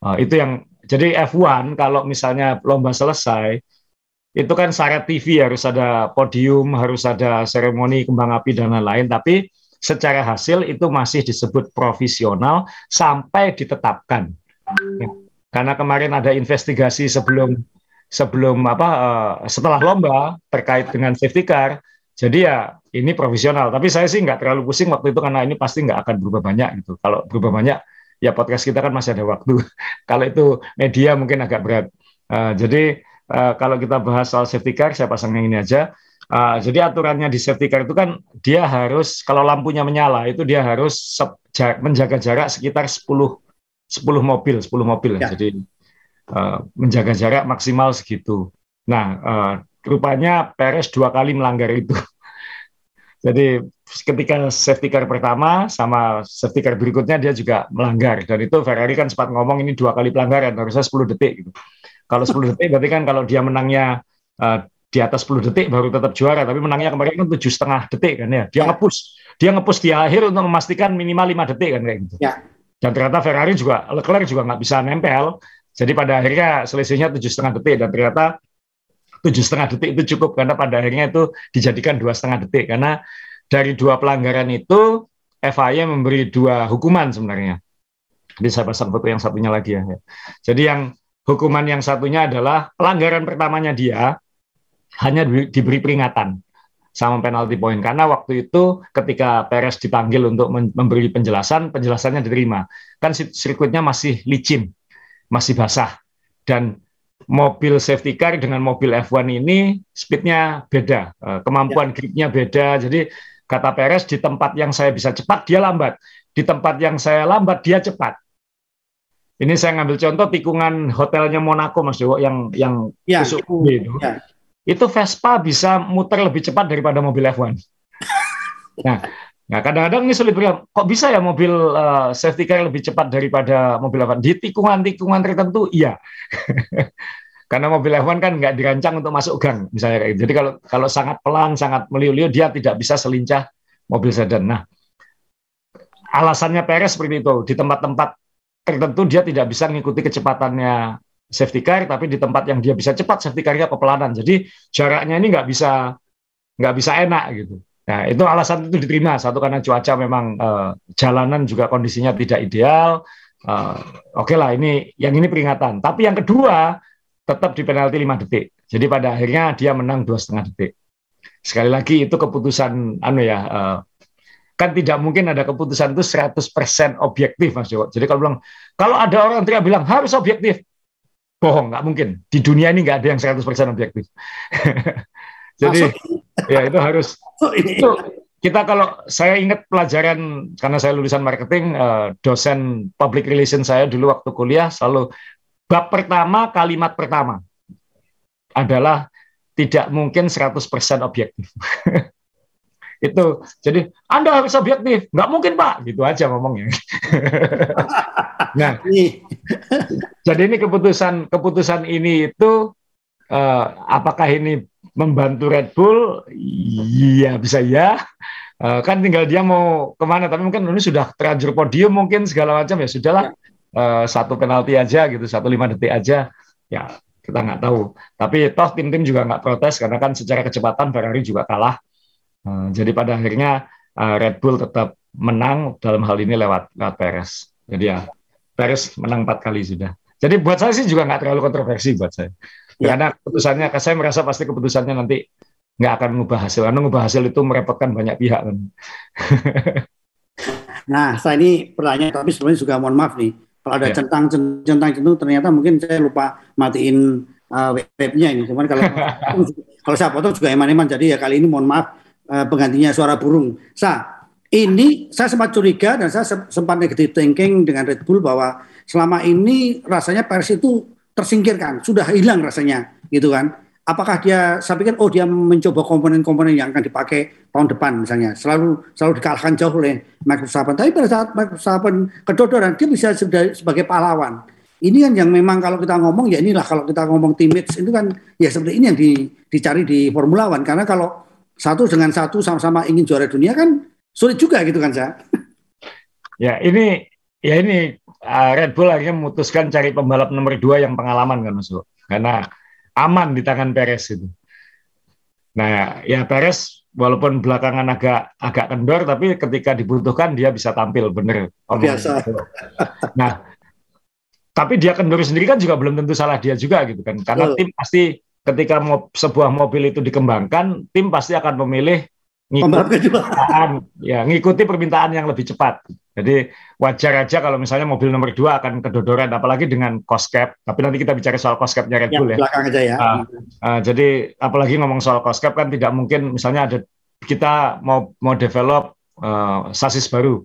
Uh, itu yang jadi F1 kalau misalnya lomba selesai itu kan syarat TV harus ada podium, harus ada seremoni kembang api dan lain-lain. Tapi secara hasil itu masih disebut profesional sampai ditetapkan. Karena kemarin ada investigasi sebelum sebelum apa uh, setelah lomba terkait dengan safety car. Jadi ya ini profesional. Tapi saya sih nggak terlalu pusing waktu itu karena ini pasti nggak akan berubah banyak gitu. Kalau berubah banyak ya podcast kita kan masih ada waktu. <laughs> kalau itu media mungkin agak berat. Uh, jadi uh, kalau kita bahas soal safety car saya pasang yang ini aja. Uh, jadi aturannya di safety car itu kan dia harus kalau lampunya menyala itu dia harus menjaga jarak sekitar 10 10 mobil, 10 mobil. Ya. Jadi uh, menjaga jarak maksimal segitu. Nah, uh, rupanya Perez dua kali melanggar itu. <laughs> Jadi ketika safety car pertama sama safety car berikutnya dia juga melanggar dan itu Ferrari kan sempat ngomong ini dua kali pelanggaran harusnya 10 detik gitu. Kalau 10 detik berarti kan kalau dia menangnya uh, di atas 10 detik baru tetap juara tapi menangnya kemarin kan tujuh setengah detik kan ya dia ya. ngepus dia ngepus di akhir untuk memastikan minimal lima detik kan kayak gitu ya. dan ternyata Ferrari juga Leclerc juga nggak bisa nempel jadi pada akhirnya selisihnya tujuh setengah detik dan ternyata tujuh setengah detik itu cukup karena pada akhirnya itu dijadikan dua setengah detik. Karena dari dua pelanggaran itu FIA memberi dua hukuman sebenarnya. Saya pasang foto yang satunya lagi ya jadi yang hukuman yang satunya adalah pelanggaran pertamanya dia hanya diberi peringatan sama penalti poin karena waktu itu ketika Perez dipanggil untuk memberi penjelasan penjelasannya diterima. Kan sirkuitnya masih licin masih basah. Dan mobil safety car dengan mobil F1 ini speednya beda, uh, kemampuan ya. gripnya beda. Jadi kata Perez di tempat yang saya bisa cepat dia lambat, di tempat yang saya lambat dia cepat. Ini saya ngambil contoh tikungan hotelnya Monaco Mas Dewo yang yang ya, itu, ya. itu Vespa bisa muter lebih cepat daripada mobil F1. <laughs> nah, nah kadang-kadang ini sulit bilang kok bisa ya mobil uh, safety car lebih cepat daripada mobil F1 di tikungan-tikungan tertentu iya. <laughs> Karena mobil F1 kan nggak dirancang untuk masuk gang misalnya kayak gitu. Jadi kalau kalau sangat pelan, sangat meliu-liu dia tidak bisa selincah mobil sedan. Nah, alasannya Perez seperti itu di tempat-tempat tertentu dia tidak bisa mengikuti kecepatannya safety car, tapi di tempat yang dia bisa cepat safety car-nya kepelanan. Jadi jaraknya ini nggak bisa nggak bisa enak gitu. Nah itu alasan itu diterima satu karena cuaca memang uh, jalanan juga kondisinya tidak ideal. Uh, Oke okay lah ini yang ini peringatan. Tapi yang kedua tetap di penalti 5 detik. Jadi pada akhirnya dia menang dua setengah detik. Sekali lagi itu keputusan anu ya uh, kan tidak mungkin ada keputusan itu 100% objektif Mas Joko. Jadi kalau bilang kalau ada orang teriak bilang harus objektif, bohong, nggak mungkin. Di dunia ini nggak ada yang 100% objektif. <laughs> Jadi Masuk. ya itu harus itu kita kalau saya ingat pelajaran karena saya lulusan marketing, eh, dosen public relation saya dulu waktu kuliah selalu bab pertama kalimat pertama adalah tidak mungkin 100% objektif. <laughs> itu jadi anda harus objektif. Nggak mungkin pak. Gitu aja ngomongnya. <laughs> Nah jadi ini keputusan keputusan ini itu uh, apakah ini membantu Red Bull? Iya bisa ya. Uh, kan tinggal dia mau ke mana. Tapi mungkin ini sudah terlanjur podium mungkin segala macam. Ya sudahlah. Uh, satu penalti aja gitu satu lima detik aja. Ya kita nggak tahu. Tapi toh tim-tim juga nggak protes karena kan secara kecepatan Ferrari juga kalah. Eh, jadi pada akhirnya uh, Red Bull tetap menang dalam hal ini lewat lewat Perez. Jadi ya Perez menang empat kali sudah. Jadi buat saya sih juga nggak terlalu kontroversi buat saya. Ya. Karena keputusannya, saya merasa pasti keputusannya nanti nggak akan mengubah hasil. Karena mengubah hasil itu merepotkan banyak pihak kan. <laughs> nah, saya ini pertanyaan tapi sebenarnya juga mohon maaf nih. Kalau ada ya. centang centang itu ternyata mungkin saya lupa matiin uh, webnya ini. Cuman kalau <laughs> kalau saya potong juga eman-eman. Jadi ya kali ini mohon maaf uh, penggantinya suara burung. Sa, ini saya sempat curiga dan saya sempat negative thinking dengan Red Bull bahwa selama ini rasanya pers itu tersingkirkan, sudah hilang rasanya, gitu kan? Apakah dia, pikir, oh dia mencoba komponen-komponen yang akan dipakai tahun depan misalnya, selalu selalu dikalahkan jauh oleh Microsoft. Tapi pada saat Microsoft kedodoran, dia bisa sebagai pahlawan. Ini kan yang memang kalau kita ngomong ya inilah kalau kita ngomong teammates itu kan ya seperti ini yang di, dicari di Formula One karena kalau satu dengan satu sama-sama ingin juara dunia kan sulit juga gitu kan saya. Ya ini ya ini uh, Red Bull akhirnya memutuskan cari pembalap nomor dua yang pengalaman kan Mas karena aman di tangan Perez itu. Nah ya Perez walaupun belakangan agak agak kendor tapi ketika dibutuhkan dia bisa tampil bener. Biasa. Nah tapi dia kendor sendiri kan juga belum tentu salah dia juga gitu kan karena tim pasti ketika mo sebuah mobil itu dikembangkan, tim pasti akan memilih ngikuti permintaan, ya ngikuti permintaan yang lebih cepat. Jadi wajar aja kalau misalnya mobil nomor dua akan kedodoran, apalagi dengan cost cap. Tapi nanti kita bicara soal cost capnya Red Bull ya. Belakang aja ya. Uh, uh, jadi apalagi ngomong soal cost cap kan tidak mungkin misalnya ada kita mau mau develop uh, sasis baru,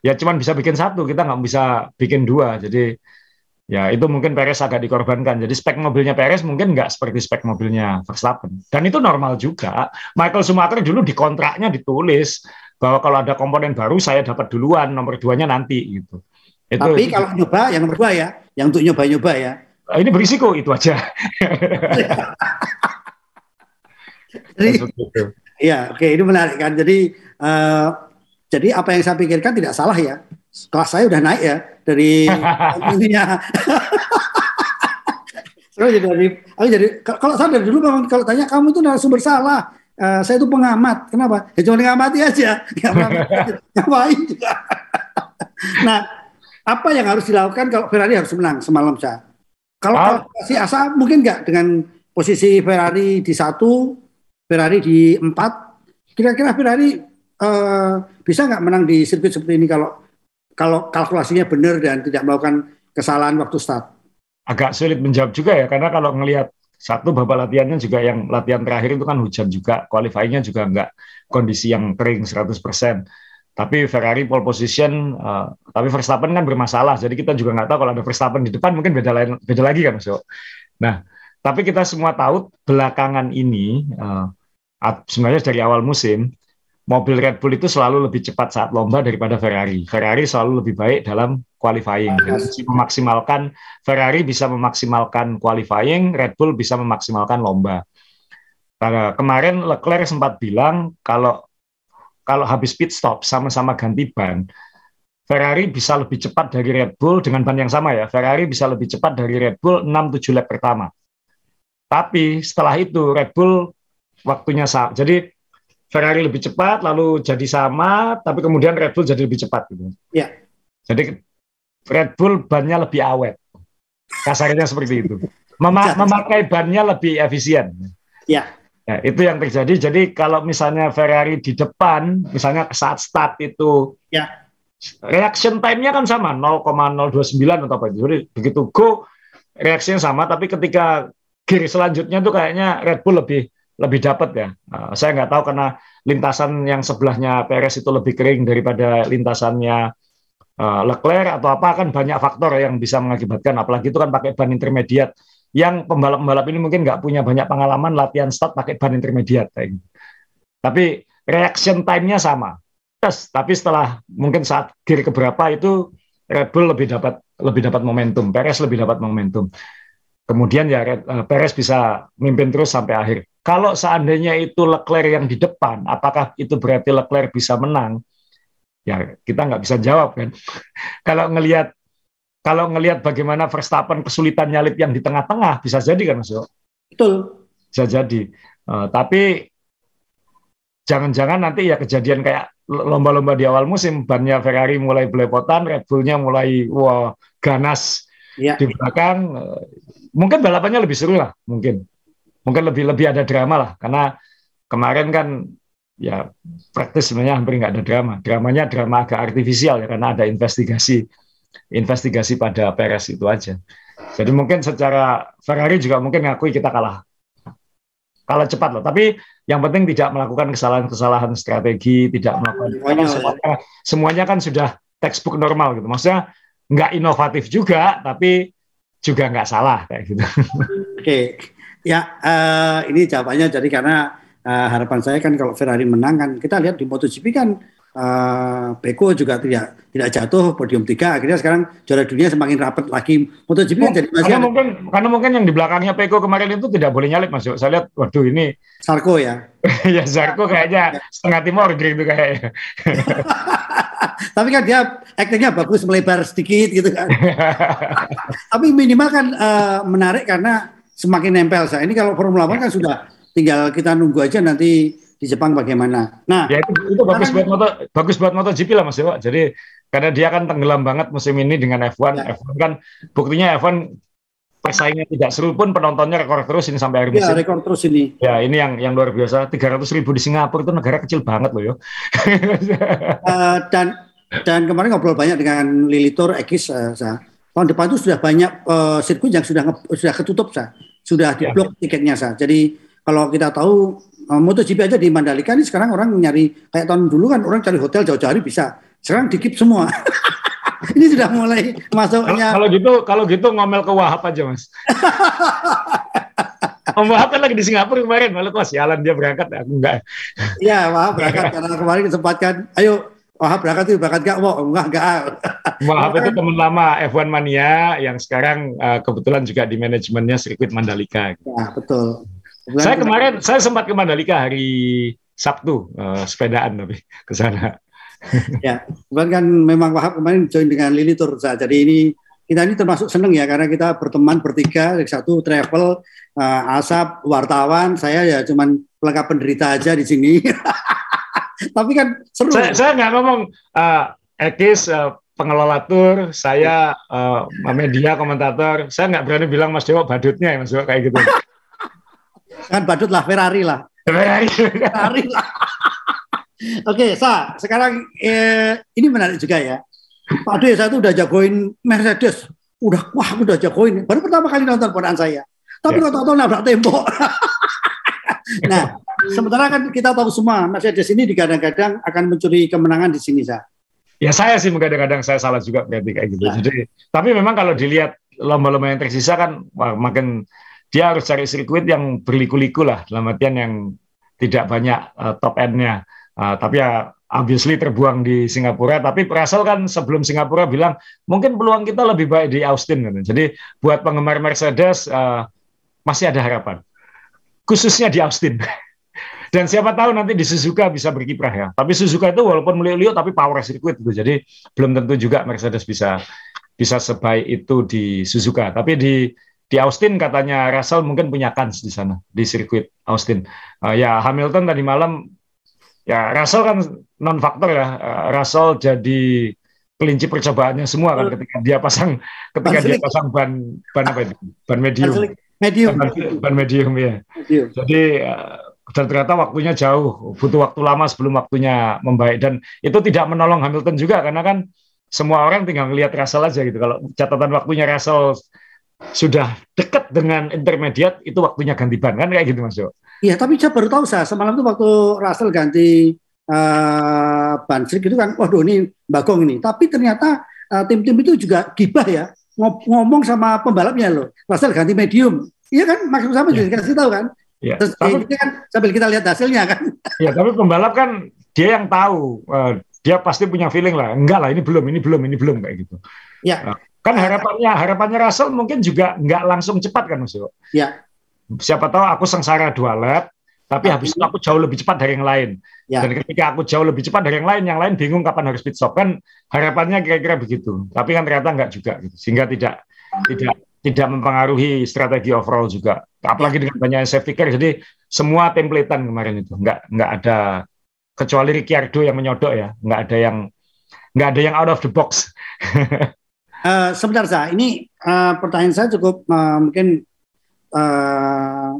ya cuman bisa bikin satu, kita nggak bisa bikin dua. Jadi ya itu mungkin Perez agak dikorbankan. Jadi spek mobilnya Perez mungkin nggak seperti spek mobilnya Verstappen. Dan itu normal juga. Michael Schumacher dulu di kontraknya ditulis bahwa kalau ada komponen baru saya dapat duluan, nomor duanya nanti gitu. Itu, Tapi itu, kalau nyoba yang nomor dua ya, yang untuk nyoba-nyoba ya. Ini berisiko itu aja. jadi, iya, oke ini menarik kan. Jadi uh, jadi apa yang saya pikirkan tidak salah ya kelas saya udah naik ya dari <laughs> ininya. jadi dari aku jadi kalau saya dari dulu memang kalau tanya kamu itu narasumber salah. Uh, saya itu pengamat. Kenapa? Ya cuma ngamati aja. <laughs> Ngapain juga. <laughs> nah, apa yang harus dilakukan kalau Ferrari harus menang semalam saya? Kalau ah. si asa mungkin nggak dengan posisi Ferrari di satu, Ferrari di empat. Kira-kira Ferrari uh, bisa nggak menang di sirkuit seperti ini kalau kalau kalkulasinya benar dan tidak melakukan kesalahan waktu start. agak sulit menjawab juga ya karena kalau ngelihat satu babak latihannya juga yang latihan terakhir itu kan hujan juga, qualifyingnya juga nggak kondisi yang kering 100%. Tapi Ferrari pole position, uh, tapi Verstappen kan bermasalah, jadi kita juga nggak tahu kalau ada Verstappen di depan mungkin beda lain, beda lagi kan, so. Nah, tapi kita semua tahu belakangan ini, uh, sebenarnya dari awal musim, mobil Red Bull itu selalu lebih cepat saat lomba daripada Ferrari. Ferrari selalu lebih baik dalam qualifying. Yes. Memaksimalkan Ferrari bisa memaksimalkan qualifying, Red Bull bisa memaksimalkan lomba. Karena kemarin Leclerc sempat bilang kalau kalau habis pit stop sama-sama ganti ban, Ferrari bisa lebih cepat dari Red Bull dengan ban yang sama ya. Ferrari bisa lebih cepat dari Red Bull 6-7 lap pertama. Tapi setelah itu Red Bull waktunya sama. Jadi Ferrari lebih cepat, lalu jadi sama, tapi kemudian Red Bull jadi lebih cepat gitu. Ya. Jadi Red Bull bannya lebih awet. Kasarnya seperti itu. Mem memakai bannya lebih efisien. Ya. ya. Itu yang terjadi. Jadi kalau misalnya Ferrari di depan, misalnya saat start itu, ya. reaction time-nya kan sama, 0,029 atau apa itu. Jadi begitu go, reaksinya sama, tapi ketika gear selanjutnya tuh kayaknya Red Bull lebih lebih dapat ya. Uh, saya nggak tahu karena lintasan yang sebelahnya Perez itu lebih kering daripada lintasannya uh, Leclerc atau apa kan banyak faktor yang bisa mengakibatkan. Apalagi itu kan pakai ban intermediate yang pembalap-pembalap ini mungkin nggak punya banyak pengalaman latihan start pakai ban intermediate. Gitu. Tapi reaction time-nya sama. Terus, tapi setelah mungkin saat gear keberapa itu Red Bull lebih dapat lebih dapat momentum, Perez lebih dapat momentum. Kemudian ya uh, Perez bisa mimpin terus sampai akhir. Kalau seandainya itu Leclerc yang di depan, apakah itu berarti Leclerc bisa menang? Ya kita nggak bisa jawab kan. <laughs> kalau ngelihat kalau ngelihat bagaimana Verstappen kesulitan nyalip yang di tengah-tengah bisa jadi kan Mas Betul. Bisa jadi. Uh, tapi jangan-jangan nanti ya kejadian kayak lomba-lomba di awal musim bannya Ferrari mulai belepotan, Red Bullnya mulai wah ganas ya. di belakang. Uh, mungkin balapannya lebih seru lah mungkin mungkin lebih lebih ada drama lah karena kemarin kan ya praktis sebenarnya hampir nggak ada drama. Dramanya drama agak artifisial ya karena ada investigasi investigasi pada Perez itu aja. Jadi mungkin secara Ferrari juga mungkin ngakui kita kalah. Kalah cepat loh tapi yang penting tidak melakukan kesalahan-kesalahan strategi tidak melakukan karena semuanya semuanya kan sudah textbook normal gitu. Maksudnya nggak inovatif juga tapi juga nggak salah kayak gitu. Oke Ya, uh, ini jawabannya jadi karena uh, harapan saya kan kalau Ferrari menang kan kita lihat di MotoGP kan uh, Peko juga tidak tidak jatuh podium tiga akhirnya sekarang juara dunia semakin rapat lagi. MotoGP kan jadi masih karena ada. mungkin karena mungkin yang di belakangnya Peko kemarin itu tidak boleh nyalip masuk saya lihat waduh ini Sarko ya? <laughs> Ya Sarko kayaknya setengah timur gitu kayaknya <laughs> tapi kan dia aktingnya bagus melebar sedikit gitu kan. <laughs> Tapi minimal kan uh, menarik karena semakin nempel saya. Ini kalau Formula One kan sudah tinggal kita nunggu aja nanti di Jepang bagaimana. Nah, ya itu, itu bagus buat moto bagus buat MotoGP lah Mas Dewa. Jadi karena dia kan tenggelam banget musim ini dengan F1. Ya. F1 kan buktinya F1 persaingan tidak seru pun penontonnya rekor terus ini sampai akhir musim. Ya, rekor terus ini. Ya, ini yang yang luar biasa. 300 ribu di Singapura itu negara kecil banget loh yo. uh, dan dan kemarin ngobrol banyak dengan Lilitor Ekis uh, tahun depan itu sudah banyak uh, sirkuit yang sudah sudah ketutup sah sudah ya. diblok ya. tiketnya sah. Jadi kalau kita tahu uh, MotoGP aja di Mandalika ini sekarang orang nyari kayak tahun dulu kan orang cari hotel jauh-jauh hari bisa. Sekarang dikip semua. <laughs> ini sudah mulai masuknya. Kalau gitu kalau gitu ngomel ke Wahab aja mas. <laughs> Om Wahab kan lagi di Singapura kemarin, malu kok sialan dia berangkat, aku enggak. Iya, Wahab berangkat karena kemarin kesempatkan, ayo Wahab berangkat itu berangkat gak? Wah, enggak, enggak. <laughs> Wahab itu teman lama F1 Mania yang sekarang uh, kebetulan juga di manajemennya sirkuit Mandalika. Ya, betul. Kebetulan saya kemarin, kita... saya sempat ke Mandalika hari Sabtu, uh, sepedaan tapi ke sana. <laughs> ya, kebetulan kan memang Wahab kemarin join dengan Lili Tur. Jadi ini kita ini termasuk seneng ya karena kita berteman bertiga, satu travel, uh, asap, wartawan, saya ya cuman pelengkap penderita aja di sini. <laughs> Tapi kan seru. Saya, saya nggak ngomong uh, Ekis uh, pengelola tur, saya uh, media komentator. Saya nggak berani bilang Mas Dewa badutnya ya Mas Dewa kayak gitu. kan badut lah Ferrari lah. Ferrari. Ferrari lah. Oke, Sa, sekarang eh, ini menarik juga ya. Pak Desa itu udah jagoin Mercedes udah wah udah jagoin. Baru pertama kali nonton ponaan saya. Tapi yeah. kalau tahu nabrak tembok. Nah, sementara kan kita tahu semua Mercedes ini digadang-gadang akan mencuri kemenangan di sini, Sa. Ya saya sih kadang-kadang saya salah juga berarti kayak gitu. Nah. Jadi, tapi memang kalau dilihat lomba-lomba yang tersisa kan makin dia harus cari sirkuit yang berliku-liku lah dalam artian yang tidak banyak uh, top end-nya. Uh, tapi ya obviously terbuang di Singapura. Tapi Russell kan sebelum Singapura bilang mungkin peluang kita lebih baik di Austin. Gitu. Jadi buat penggemar Mercedes uh, masih ada harapan, khususnya di Austin. <laughs> Dan siapa tahu nanti di Suzuka bisa berkiprah ya. Tapi Suzuka itu walaupun meliuk-liuk tapi power circuit gitu. Jadi belum tentu juga Mercedes bisa bisa sebaik itu di Suzuka. Tapi di di Austin katanya Russell mungkin punya kans di sana di sirkuit Austin. Uh, ya Hamilton tadi malam ya Russell kan non faktor ya. Uh, Russell jadi kelinci percobaannya semua kan ketika dia pasang ketika dia pasang ban ban apa itu ban medium medium ban medium ya medium. jadi uh, dan ternyata waktunya jauh butuh waktu lama sebelum waktunya membaik dan itu tidak menolong Hamilton juga karena kan semua orang tinggal melihat Russell aja gitu. Kalau catatan waktunya Russell sudah dekat dengan intermediate, itu waktunya ganti ban kan kayak gitu Mas Jo. Iya, tapi saya baru tahu saya semalam itu waktu Russell ganti uh, ban itu kan, waduh ini bagong ini. Tapi ternyata uh, tim-tim itu juga gibah ya ngomong sama pembalapnya loh. Russell ganti medium. Iya kan, maksud sama juga dikasih tahu kan. Ya, Terus tapi, ini kan sambil kita lihat hasilnya kan. Iya, tapi pembalap kan dia yang tahu. Uh, dia pasti punya feeling lah enggak lah ini belum ini belum ini belum kayak gitu ya nah, kan harapannya harapannya Russell mungkin juga enggak langsung cepat kan Mas ya siapa tahu aku sengsara dua lap tapi habis itu aku jauh lebih cepat dari yang lain. Ya. dan ketika aku jauh lebih cepat dari yang lain yang lain bingung kapan harus pit stop. Kan harapannya kira-kira begitu. Tapi kan ternyata enggak juga gitu. sehingga tidak tidak tidak mempengaruhi strategi overall juga. Apalagi dengan banyak safety car. Jadi semua templatean kemarin itu enggak enggak ada kecuali Ricciardo yang menyodok ya. Nggak ada yang nggak ada yang out of the box. Uh, <laughs> sebentar saya ini uh, pertanyaan saya cukup uh, mungkin uh,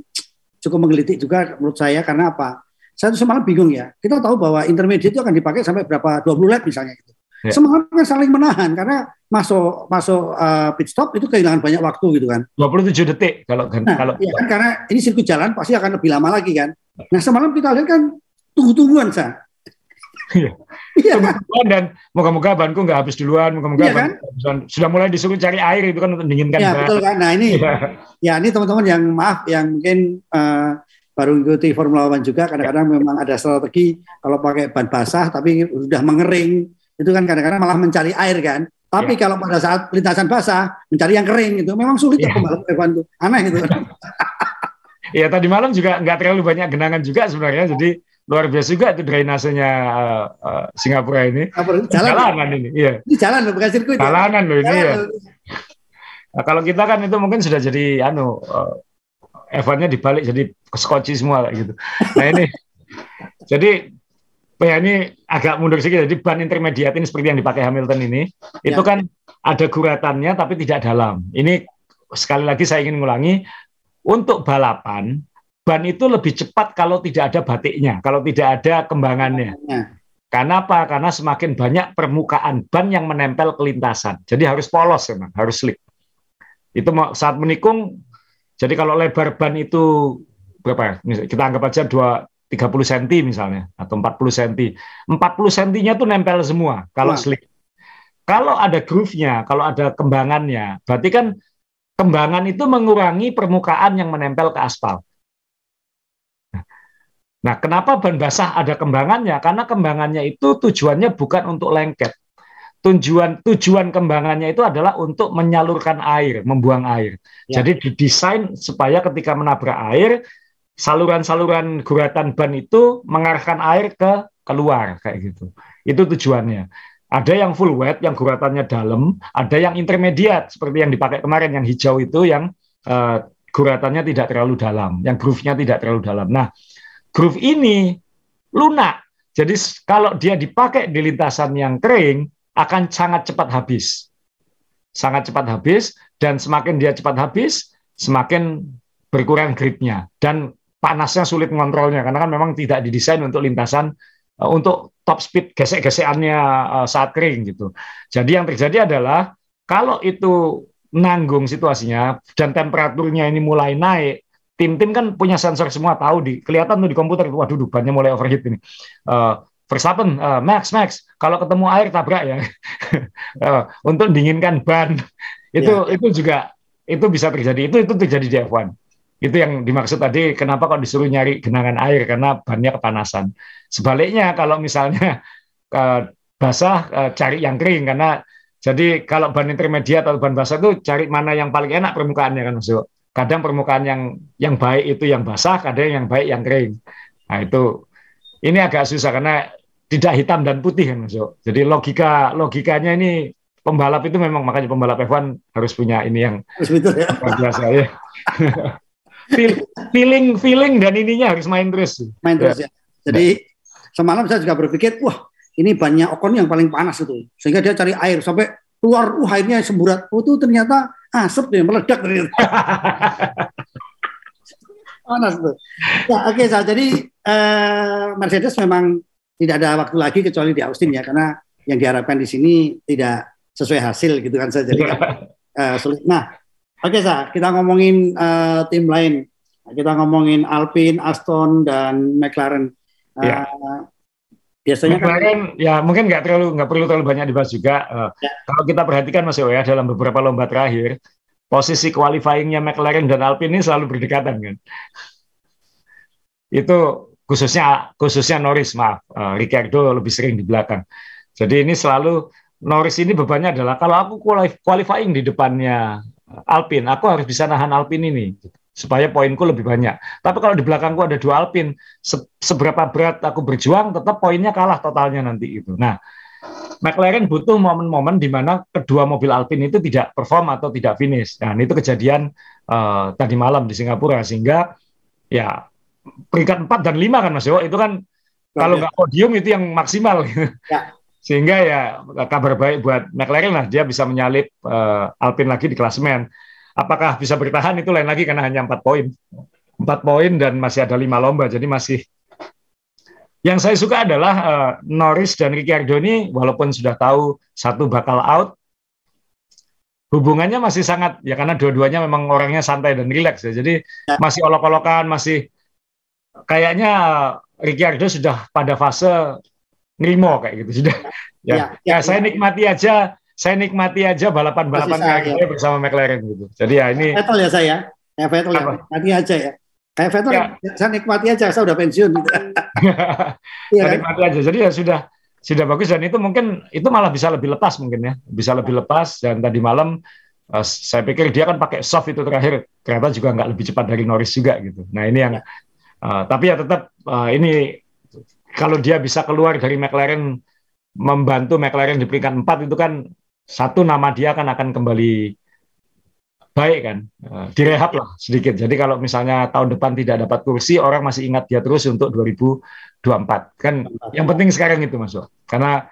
cukup menggelitik juga menurut saya karena apa? Saya tuh semalam bingung ya. Kita tahu bahwa intermediate itu akan dipakai sampai berapa 20 lap misalnya gitu. Ya. semalam kan saling menahan karena masuk masuk uh, pit stop itu kehilangan banyak waktu gitu kan. 27 detik kalau nah, kalau ya kan? Karena ini sirkuit jalan pasti akan lebih lama lagi kan. Nah semalam kita lihat kan tunggu-tungguan sa. Iya. iya dan moga-moga banku nggak habis duluan, moga-moga iya, kan? sudah mulai disuruh cari air itu kan untuk dinginkan. Iya betul kan. Nah ini, ya, ya ini teman-teman yang maaf yang mungkin uh, baru ikuti Formula One juga kadang-kadang ya. memang ada strategi kalau pakai ban basah tapi sudah mengering itu kan kadang-kadang malah mencari air kan. Tapi ya. kalau pada saat lintasan basah mencari yang kering itu memang sulit ya. pembalap F1 itu aneh itu. <laughs> Iya tadi malam juga nggak terlalu banyak genangan juga sebenarnya jadi luar biasa juga itu drainasenya uh, uh, Singapura ini. Jalan, Jalanan ini, iya. Ini jalan loh, bukan sirkuit. Jalanan loh ini ya. Nah, kalau kita kan itu mungkin sudah jadi anu uh, F1-nya dibalik jadi skoci semua gitu. Nah ini <laughs> jadi ya ini agak mundur sedikit. Jadi ban intermediate ini seperti yang dipakai Hamilton ini, ya. itu kan ada guratannya tapi tidak dalam. Ini sekali lagi saya ingin mengulangi untuk balapan ban itu lebih cepat kalau tidak ada batiknya, kalau tidak ada kembangannya. Ya. Karena apa? Karena semakin banyak permukaan ban yang menempel ke lintasan. Jadi harus polos memang, harus slick. Itu saat menikung, jadi kalau lebar ban itu berapa? Kita anggap aja 2 30 cm misalnya atau 40 cm. 40 cm-nya tuh nempel semua kalau nah. slick. Kalau ada groove-nya, kalau ada kembangannya, berarti kan kembangan itu mengurangi permukaan yang menempel ke aspal. Nah, kenapa ban basah ada kembangannya? Karena kembangannya itu tujuannya bukan untuk lengket. Tujuan tujuan kembangannya itu adalah untuk menyalurkan air, membuang air. Ya. Jadi didesain supaya ketika menabrak air, saluran-saluran guratan ban itu mengarahkan air ke keluar kayak gitu. Itu tujuannya. Ada yang full wet, yang guratannya dalam, ada yang intermediate seperti yang dipakai kemarin yang hijau itu yang uh, guratannya tidak terlalu dalam, yang groove-nya tidak terlalu dalam. Nah, groove ini lunak. Jadi kalau dia dipakai di lintasan yang kering akan sangat cepat habis. Sangat cepat habis dan semakin dia cepat habis, semakin berkurang gripnya dan panasnya sulit mengontrolnya karena kan memang tidak didesain untuk lintasan uh, untuk top speed gesek-gesekannya uh, saat kering gitu. Jadi yang terjadi adalah kalau itu nanggung situasinya dan temperaturnya ini mulai naik, tim-tim kan punya sensor semua tahu di kelihatan tuh di komputer waduh bannya mulai overheat ini. Uh, Verstappen, uh, Max, Max, kalau ketemu air tabrak ya. uh, <laughs> untuk dinginkan ban <laughs> itu yeah. itu juga itu bisa terjadi. Itu itu terjadi di F1. Itu yang dimaksud tadi kenapa kok disuruh nyari genangan air karena bannya kepanasan. Sebaliknya kalau misalnya uh, <laughs> basah uh, cari yang kering karena jadi kalau ban intermediate atau ban basah itu cari mana yang paling enak permukaannya kan maksud. Kadang permukaan yang yang baik itu yang basah, kadang yang baik yang kering. Nah itu ini agak susah karena tidak hitam dan putih kan maksud. Jadi logika logikanya ini pembalap itu memang makanya pembalap F1 harus punya ini yang betul ya. biasa ya. <laughs> feeling feeling dan ininya harus main terus. Main terus ya. ya. Jadi semalam saya juga berpikir, wah ini banyak Ocon yang paling panas itu sehingga dia cari air sampai keluar uh airnya semburat oh itu ternyata asap deh meledak ternyata panas tuh. Ya oke okay, so, jadi uh, Mercedes memang tidak ada waktu lagi kecuali di Austin ya karena yang diharapkan di sini tidak sesuai hasil gitu kan saya jadi uh, sulit. Nah oke okay, sa kita ngomongin uh, tim lain. Kita ngomongin Alpine, Aston dan McLaren. Uh, ya biasanya kemarin kan, ya mungkin nggak terlalu nggak perlu terlalu banyak dibahas juga. Uh, ya. Kalau kita perhatikan Mas ya dalam beberapa lomba terakhir posisi qualifyingnya McLaren dan Alpine ini selalu berdekatan kan. Itu khususnya khususnya Norris maaf, uh, Ricardo lebih sering di belakang. Jadi ini selalu Norris ini bebannya adalah kalau aku qualifying di depannya Alpine, aku harus bisa nahan Alpine ini supaya poinku lebih banyak. Tapi kalau di belakangku ada dua Alpin, se seberapa berat aku berjuang, tetap poinnya kalah totalnya nanti itu. Nah, McLaren butuh momen-momen di mana kedua mobil Alpine itu tidak perform atau tidak finish. Nah, itu kejadian uh, tadi malam di Singapura sehingga ya peringkat 4 dan 5 kan Mas Yo, itu kan kalau nggak podium itu yang maksimal. Ya. <laughs> Sehingga ya kabar baik buat McLaren lah dia bisa menyalip uh, Alpine lagi di klasemen. Apakah bisa bertahan itu lain lagi karena hanya empat poin. Empat poin dan masih ada lima lomba, jadi masih. Yang saya suka adalah uh, Norris dan Ricciardo ini walaupun sudah tahu satu bakal out, hubungannya masih sangat ya karena dua-duanya memang orangnya santai dan rileks ya. Jadi ya. masih olok-olokan, masih kayaknya Ricciardo sudah pada fase ngerimo kayak gitu sudah. Ya, ya, ya, ya saya nikmati aja saya nikmati aja balapan-balapan kayak bersama McLaren gitu. Jadi ya ini Vettel ya saya. Kayak Vettel ya, nikmati aja ya. Kayak Vettel ya. saya nikmati aja, saya udah pensiun <laughs> gitu. ya, kan? nikmati aja. Jadi ya sudah sudah bagus dan itu mungkin itu malah bisa lebih lepas mungkin ya. Bisa lebih lepas dan tadi malam uh, saya pikir dia kan pakai soft itu terakhir ternyata juga nggak lebih cepat dari Norris juga gitu. Nah ini yang uh, tapi ya tetap uh, ini kalau dia bisa keluar dari McLaren membantu McLaren di peringkat 4 itu kan satu nama dia kan akan kembali baik kan, uh, direhab lah sedikit. Jadi kalau misalnya tahun depan tidak dapat kursi, orang masih ingat dia terus untuk 2024. Kan yang penting sekarang itu masuk. Karena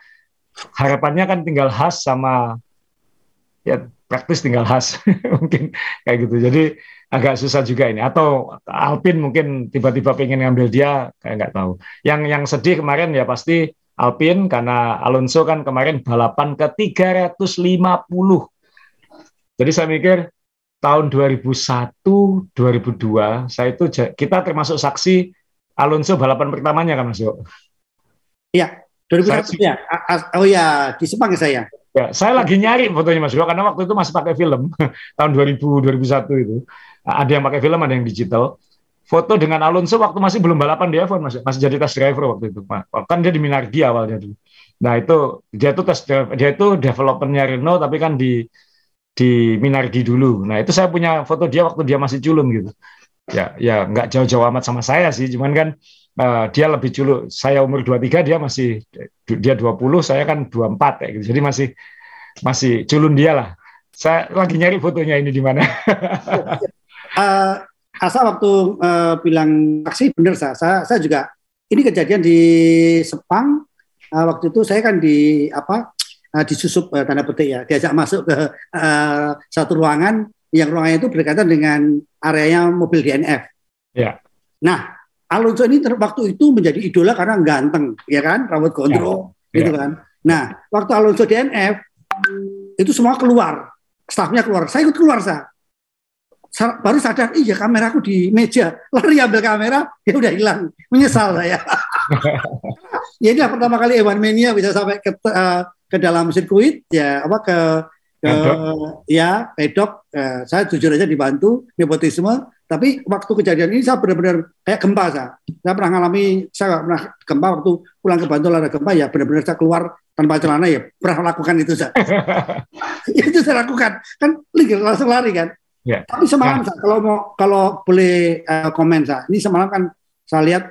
harapannya kan tinggal khas sama ya praktis tinggal khas <laughs> mungkin kayak gitu. Jadi agak susah juga ini. Atau Alpin mungkin tiba-tiba pengen ngambil dia kayak nggak tahu. Yang yang sedih kemarin ya pasti Alpine karena Alonso kan kemarin balapan ke 350. Jadi saya mikir tahun 2001, 2002 saya itu kita termasuk saksi Alonso balapan pertamanya kan Mas Yo. Iya, 2001 ya. Oh ya, di Sepang ya saya. Ya, saya lagi nyari fotonya Mas Yo karena waktu itu masih pakai film <laughs> tahun 2000 2001 itu. Ada yang pakai film, ada yang digital foto dengan Alonso waktu masih belum balapan di F1 masih masih jadi test driver waktu itu kan dia di Minardi awalnya dulu. Nah itu dia tuh tes dia itu developernya Renault tapi kan di di Minardi dulu. Nah itu saya punya foto dia waktu dia masih culun gitu. Ya ya nggak jauh-jauh amat sama saya sih. Cuman kan uh, dia lebih culun. Saya umur 23 dia masih dia 20 saya kan 24 kayak gitu. Jadi masih masih culun dia lah. Saya lagi nyari fotonya ini di mana. Uh, <laughs> Asa waktu uh, bilang taksi benar saya, saya, saya juga ini kejadian di Sepang uh, waktu itu saya kan di apa uh, disusup uh, tanda petik ya diajak masuk ke uh, satu ruangan yang ruangannya itu berdekatan dengan areanya mobil DNF. Ya. Nah Alonso ini waktu itu menjadi idola karena ganteng ya kan rambut gondrong ya. gitu ya. kan. Nah waktu Alonso DNF itu semua keluar stafnya keluar, saya ikut keluar saya. Baru sadar, iya kameraku di meja, lari ambil kamera, dia udah hilang, menyesal saya. <laughs> ya ini pertama kali Ewan Mania bisa sampai ke, uh, ke dalam sirkuit, ya apa ke ke ya pedok, uh, saya jujur aja dibantu nepotisme, tapi waktu kejadian ini saya benar-benar kayak gempa saya. Saya pernah ngalami, saya pernah gempa waktu pulang ke Bantul ada gempa ya benar-benar saya keluar tanpa celana ya pernah lakukan itu saya. <laughs> <laughs> itu saya lakukan kan langsung lari kan. Ya. Tapi semalam nah. kalau mau kalau boleh uh, komen saya, ini semalam kan saya lihat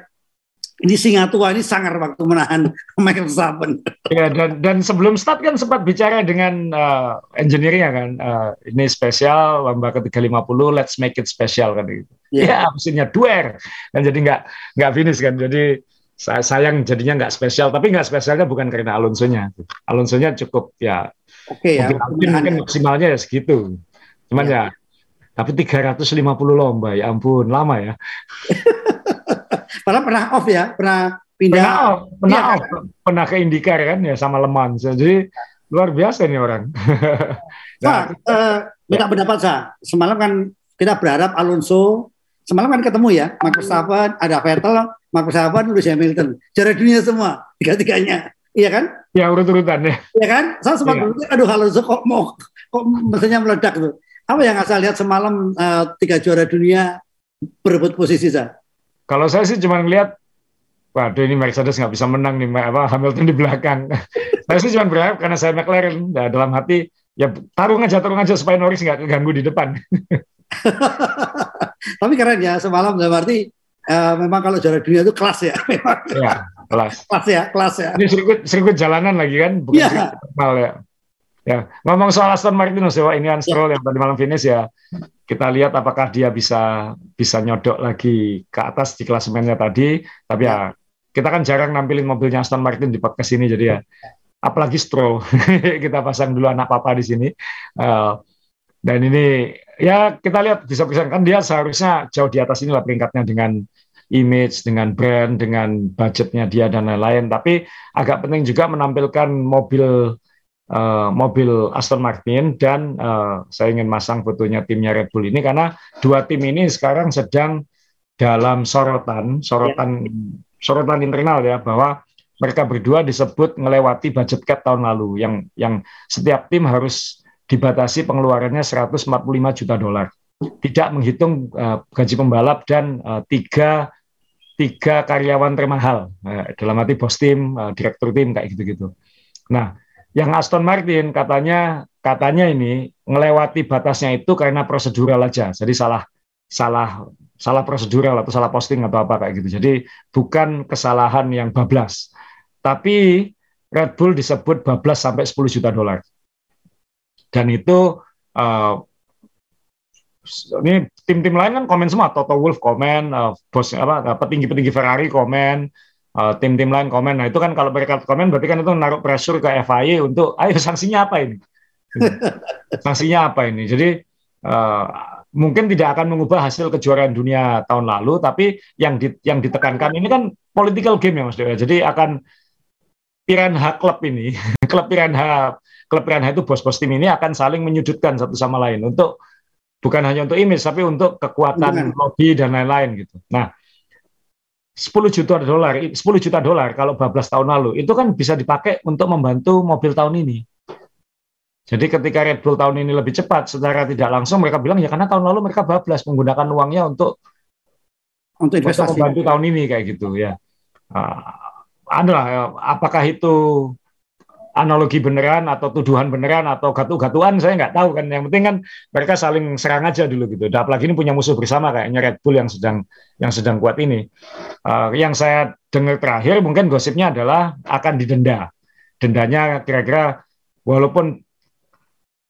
ini singa tua ini sangar waktu menahan <laughs> Michael Verstappen. Ya dan dan sebelum start kan sempat bicara dengan uh, engineer-nya kan uh, ini spesial lomba ke 350 let's make it special kan gitu. Yeah. Ya mesinnya duer dan jadi nggak nggak finish kan jadi sayang jadinya nggak spesial tapi nggak spesialnya bukan karena Alonso-nya Alonso-nya cukup ya oke okay, ya mungkin, mungkin maksimalnya ya segitu cuman ya, ya tapi 350 lomba ya ampun lama ya. <laughs> Padahal pernah off ya pernah pindah. Pernah off pernah, ya, off. Kan? pernah ke Indikar kan ya sama Leman jadi luar biasa nih orang. <laughs> Nah, uh, minta ya. pendapat saya semalam kan kita berharap Alonso semalam kan ketemu ya Max Verstappen ada Vettel Max Verstappen Lewis Hamilton. Juara dunia semua tiga-tiganya. Iya kan? Ya urut-urutan ya. Iya kan? Saya sempat ya. aduh Alonso kok mau kok mesinnya meledak tuh apa yang saya lihat semalam uh, tiga juara dunia berebut posisi saya kalau saya sih cuma ngelihat waduh ini Mercedes nggak bisa menang nih apa Hamilton di belakang <laughs> saya sih cuma berharap karena saya McLaren nah, dalam hati ya tarung aja tarung aja supaya Norris nggak keganggu di depan <laughs> Tapi keren ya semalam berarti uh, memang kalau juara dunia itu kelas ya memang. Ya, <laughs> kelas. kelas ya, kelas ya. Ini sirkuit sirkuit jalanan lagi kan, bukan ya. normal ya. Ya, ngomong soal Aston Martin Sewa ini Stroll ya. yang tadi malam finish ya. Kita lihat apakah dia bisa bisa nyodok lagi ke atas di klasemennya tadi. Tapi ya, kita kan jarang nampilin mobilnya Aston Martin di podcast ini jadi ya apalagi Stroll. <laughs> kita pasang dulu anak papa di sini. Uh, dan ini ya kita lihat bisa bisa kan dia seharusnya jauh di atas inilah peringkatnya dengan image, dengan brand, dengan budgetnya dia dan lain-lain. Tapi agak penting juga menampilkan mobil uh, mobil Aston Martin dan uh, saya ingin masang fotonya timnya Red Bull ini karena dua tim ini sekarang sedang dalam sorotan, sorotan ya. sorotan internal ya bahwa mereka berdua disebut melewati budget cap tahun lalu yang yang setiap tim harus dibatasi pengeluarannya 145 juta dolar. Tidak menghitung uh, gaji pembalap dan uh, tiga tiga karyawan termahal uh, dalam arti bos tim, uh, direktur tim kayak gitu-gitu. Nah, yang Aston Martin katanya katanya ini melewati batasnya itu karena prosedural aja. Jadi salah salah salah prosedural atau salah posting atau apa kayak gitu. Jadi bukan kesalahan yang bablas. Tapi Red Bull disebut bablas sampai 10 juta dolar dan itu uh, ini tim-tim lain kan komen semua Toto Wolff komen uh, bos apa petinggi-petinggi Ferrari komen uh, tim-tim lain komen. Nah itu kan kalau mereka komen berarti kan itu naruh pressure ke FIA untuk ayo <laughs> sanksinya apa ini? <laughs> Sanksinya apa ini? Jadi uh, mungkin tidak akan mengubah hasil kejuaraan dunia tahun lalu tapi yang di, yang ditekankan ini kan political game ya Mas Dewa. Jadi akan Piranha Club ini <laughs> klub Piranha klub Piranha itu bos-bos tim ini akan saling menyudutkan satu sama lain untuk bukan hanya untuk image tapi untuk kekuatan lobby dan lain-lain gitu. Nah, 10 juta dolar, 10 juta dolar kalau 12 tahun lalu itu kan bisa dipakai untuk membantu mobil tahun ini. Jadi ketika Red Bull tahun ini lebih cepat secara tidak langsung mereka bilang ya karena tahun lalu mereka bablas menggunakan uangnya untuk untuk investasi untuk membantu tahun ini kayak gitu ya. Uh, adalah apakah itu analogi beneran atau tuduhan beneran atau gatu-gatuan saya nggak tahu kan. Yang penting kan mereka saling serang aja dulu gitu. Dan apalagi ini punya musuh bersama kayaknya Red Bull yang sedang yang sedang kuat ini. Uh, yang saya dengar terakhir mungkin gosipnya adalah akan didenda. Dendanya kira-kira walaupun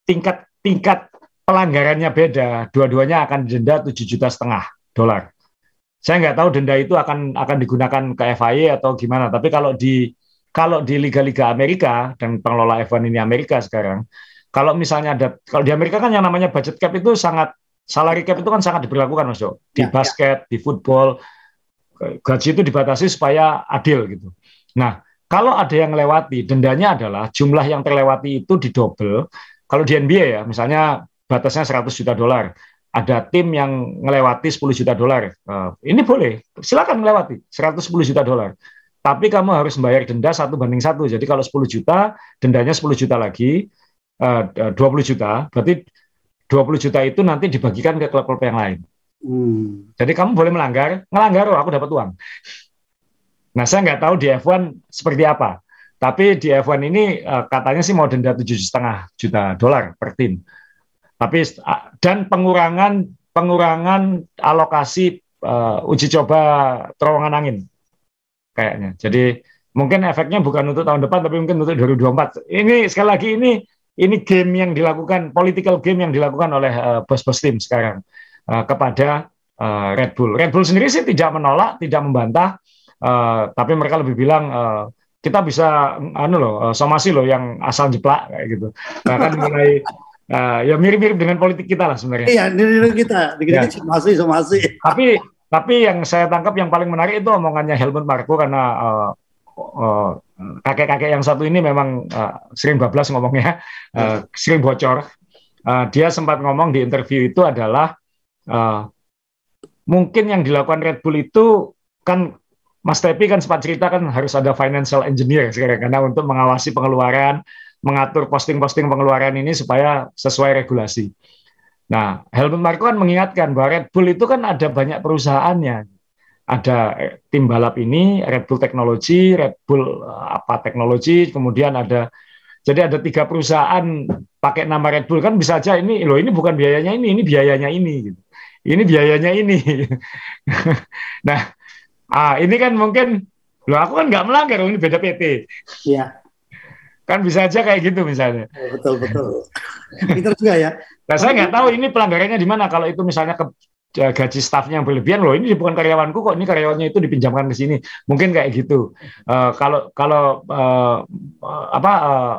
tingkat tingkat pelanggarannya beda dua-duanya akan didenda 7 juta setengah dolar. Saya nggak tahu denda itu akan akan digunakan ke FIA atau gimana tapi kalau di kalau di liga-liga Amerika dan pengelola F1 ini Amerika sekarang, kalau misalnya ada kalau di Amerika kan yang namanya budget cap itu sangat salary cap itu kan sangat diberlakukan Mas Jo. Di ya, ya. basket, ya. di football gaji itu dibatasi supaya adil gitu. Nah, kalau ada yang melewati, dendanya adalah jumlah yang terlewati itu didobel kalau di NBA ya, misalnya batasnya 100 juta dolar, ada tim yang melewati 10 juta dolar. Uh, ini boleh, silakan melewati 110 juta dolar. Tapi kamu harus membayar denda satu banding satu. Jadi kalau 10 juta, dendanya 10 juta lagi, uh, 20 juta. Berarti 20 juta itu nanti dibagikan ke klub-klub yang lain. Hmm. Jadi kamu boleh melanggar, ngelanggar, oh, aku dapat uang. Nah, saya nggak tahu di F1 seperti apa. Tapi di F1 ini uh, katanya sih mau denda tujuh setengah juta dolar per tim. Tapi uh, dan pengurangan pengurangan alokasi uh, uji coba terowongan angin kayaknya. Jadi mungkin efeknya bukan untuk tahun depan tapi mungkin untuk 2024. Ini sekali lagi ini ini game yang dilakukan political game yang dilakukan oleh uh, bos-bos tim sekarang uh, kepada uh, Red Bull. Red Bull sendiri sih tidak menolak, tidak membantah, uh, tapi mereka lebih bilang uh, kita bisa anu loh uh, somasi loh yang asal jeplak kayak gitu bahkan mulai uh, ya mirip-mirip dengan politik kita lah sebenarnya iya mirip kita dikit ya. somasi somasi tapi tapi yang saya tangkap yang paling menarik itu omongannya Helmut Marko karena uh, uh, kakek-kakek yang satu ini memang uh, sering bablas ngomongnya uh, sering bocor uh, dia sempat ngomong di interview itu adalah uh, mungkin yang dilakukan Red Bull itu kan Mas Tepi kan sempat cerita kan harus ada financial engineer sekarang karena untuk mengawasi pengeluaran, mengatur posting-posting pengeluaran ini supaya sesuai regulasi. Nah, Helmut Marko kan mengingatkan bahwa Red Bull itu kan ada banyak perusahaannya. Ada tim balap ini, Red Bull Technology, Red Bull eh, apa teknologi, kemudian ada jadi ada tiga perusahaan pakai nama Red Bull kan bisa aja ini loh ini bukan biayanya ini, ini biayanya ini gitu. Ini biayanya ini. <laughs> nah, Ah, ini kan mungkin loh aku kan nggak melanggar, ini beda PT. Iya. Kan bisa aja kayak gitu misalnya. Betul betul. Itu juga ya. Nah, saya nggak tahu ini pelanggarannya di mana. Kalau itu misalnya ke gaji stafnya yang berlebihan loh ini bukan karyawanku kok ini karyawannya itu dipinjamkan ke sini. Mungkin kayak gitu. Uh, kalau kalau uh, apa uh,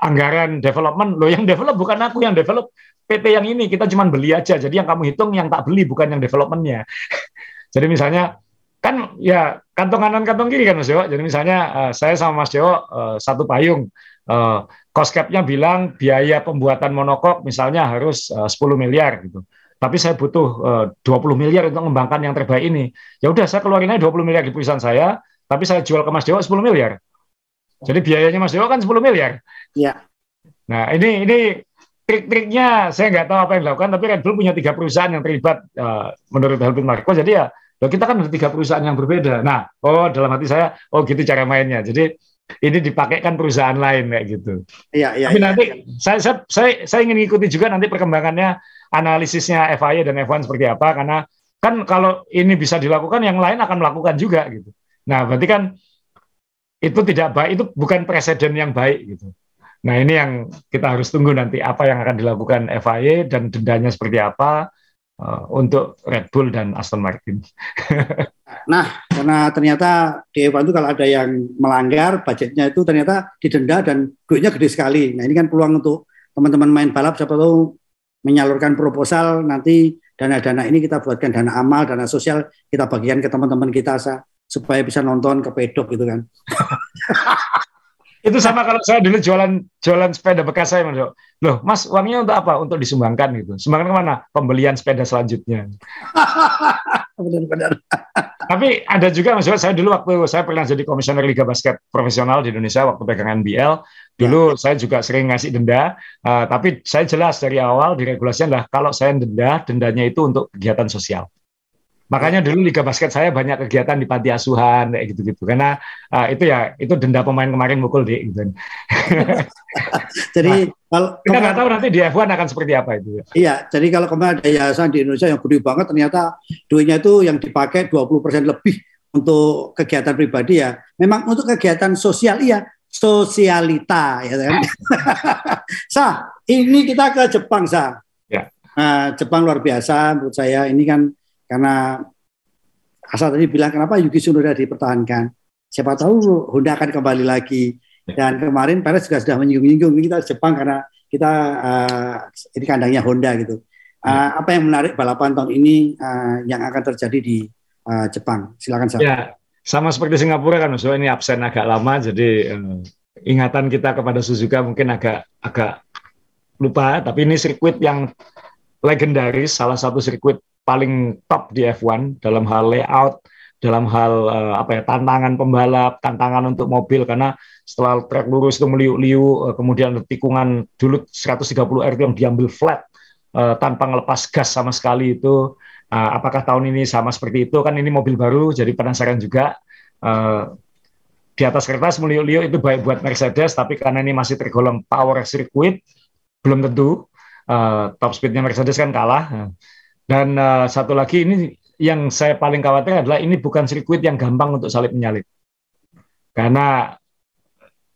anggaran development loh yang develop bukan aku yang develop PT yang ini. Kita cuma beli aja. Jadi yang kamu hitung yang tak beli bukan yang developmentnya. <laughs> Jadi misalnya kan ya kantong kanan kantong kiri kan Mas Dewo. Jadi misalnya uh, saya sama Mas Dewo uh, satu payung, uh, cost cap-nya bilang biaya pembuatan monokok misalnya harus uh, 10 miliar gitu. Tapi saya butuh uh, 20 miliar untuk mengembangkan yang terbaik ini. Ya udah saya keluarin aja 20 miliar di perusahaan saya, tapi saya jual ke Mas Dewo 10 miliar. Jadi biayanya Mas Dewo kan 10 miliar. Iya. Nah ini ini trik-triknya saya nggak tahu apa yang dilakukan, tapi Red Bull punya tiga perusahaan yang terlibat uh, menurut Helmut Marko. Jadi ya Loh, kita kan ada tiga perusahaan yang berbeda. Nah, oh dalam hati saya, oh gitu cara mainnya. Jadi ini dipakaikan perusahaan lain kayak gitu. Iya, iya. Tapi iya. nanti saya, saya saya saya ingin ikuti juga nanti perkembangannya analisisnya FIA dan F1 seperti apa karena kan kalau ini bisa dilakukan yang lain akan melakukan juga gitu. Nah, berarti kan itu tidak baik, itu bukan presiden yang baik gitu. Nah, ini yang kita harus tunggu nanti apa yang akan dilakukan FIA dan dendanya seperti apa uh, untuk Red Bull dan Aston Martin. <laughs> nah, karena ternyata di F1 itu kalau ada yang melanggar budgetnya itu ternyata didenda dan duitnya gede sekali. Nah, ini kan peluang untuk teman-teman main balap siapa tahu menyalurkan proposal nanti dana-dana ini kita buatkan dana amal, dana sosial kita bagikan ke teman-teman kita supaya bisa nonton ke pedok gitu kan. <laughs> itu sama kalau saya dulu jualan jualan sepeda bekas saya mas loh mas uangnya untuk apa? Untuk disumbangkan gitu. Sumbangkan ke mana? Pembelian sepeda selanjutnya <laughs> tapi ada juga mas saya dulu waktu saya pernah jadi komisioner liga basket profesional di Indonesia waktu pegangan BL dulu ya. saya juga sering ngasih denda. Uh, tapi saya jelas dari awal di regulasinya adalah kalau saya denda dendanya itu untuk kegiatan sosial. Makanya dulu Liga Basket saya banyak kegiatan di panti asuhan kayak gitu-gitu. Karena uh, itu ya itu denda pemain kemarin mukul di gitu. jadi nah, kalau kita nggak tahu nanti di F1 akan seperti apa itu. Ya. Iya, jadi kalau kemarin ada yayasan di Indonesia yang gede banget ternyata duitnya itu yang dipakai 20% lebih untuk kegiatan pribadi ya. Memang untuk kegiatan sosial iya, sosialita ya kan. <laughs> Sa, ini kita ke Jepang, Sa. Ya. Nah, Jepang luar biasa menurut saya. Ini kan karena asal tadi bilang kenapa Yuki Tsunoda dipertahankan. Siapa tahu Honda akan kembali lagi. Dan kemarin Perez juga sudah menyinggung-nyinggung kita Jepang karena kita uh, ini kandangnya Honda gitu. Uh, apa yang menarik balapan tahun ini uh, yang akan terjadi di uh, Jepang? Silakan saya. Ya, sama seperti Singapura kan, so ini absen agak lama, jadi uh, ingatan kita kepada Suzuka mungkin agak agak lupa tapi ini sirkuit yang legendaris salah satu sirkuit paling top di F1 dalam hal layout dalam hal uh, apa ya tantangan pembalap tantangan untuk mobil karena setelah trek lurus itu meliuk-liuk uh, kemudian tikungan dulu 130 RT yang diambil flat uh, tanpa ngelepas gas sama sekali itu uh, apakah tahun ini sama seperti itu kan ini mobil baru jadi penasaran juga uh, di atas kertas meliuk-liuk itu baik buat Mercedes, tapi karena ini masih tergolong power circuit, belum tentu. Uh, top speednya Mercedes kan kalah. Dan uh, satu lagi ini yang saya paling khawatir adalah ini bukan sirkuit yang gampang untuk salip menyalip. Karena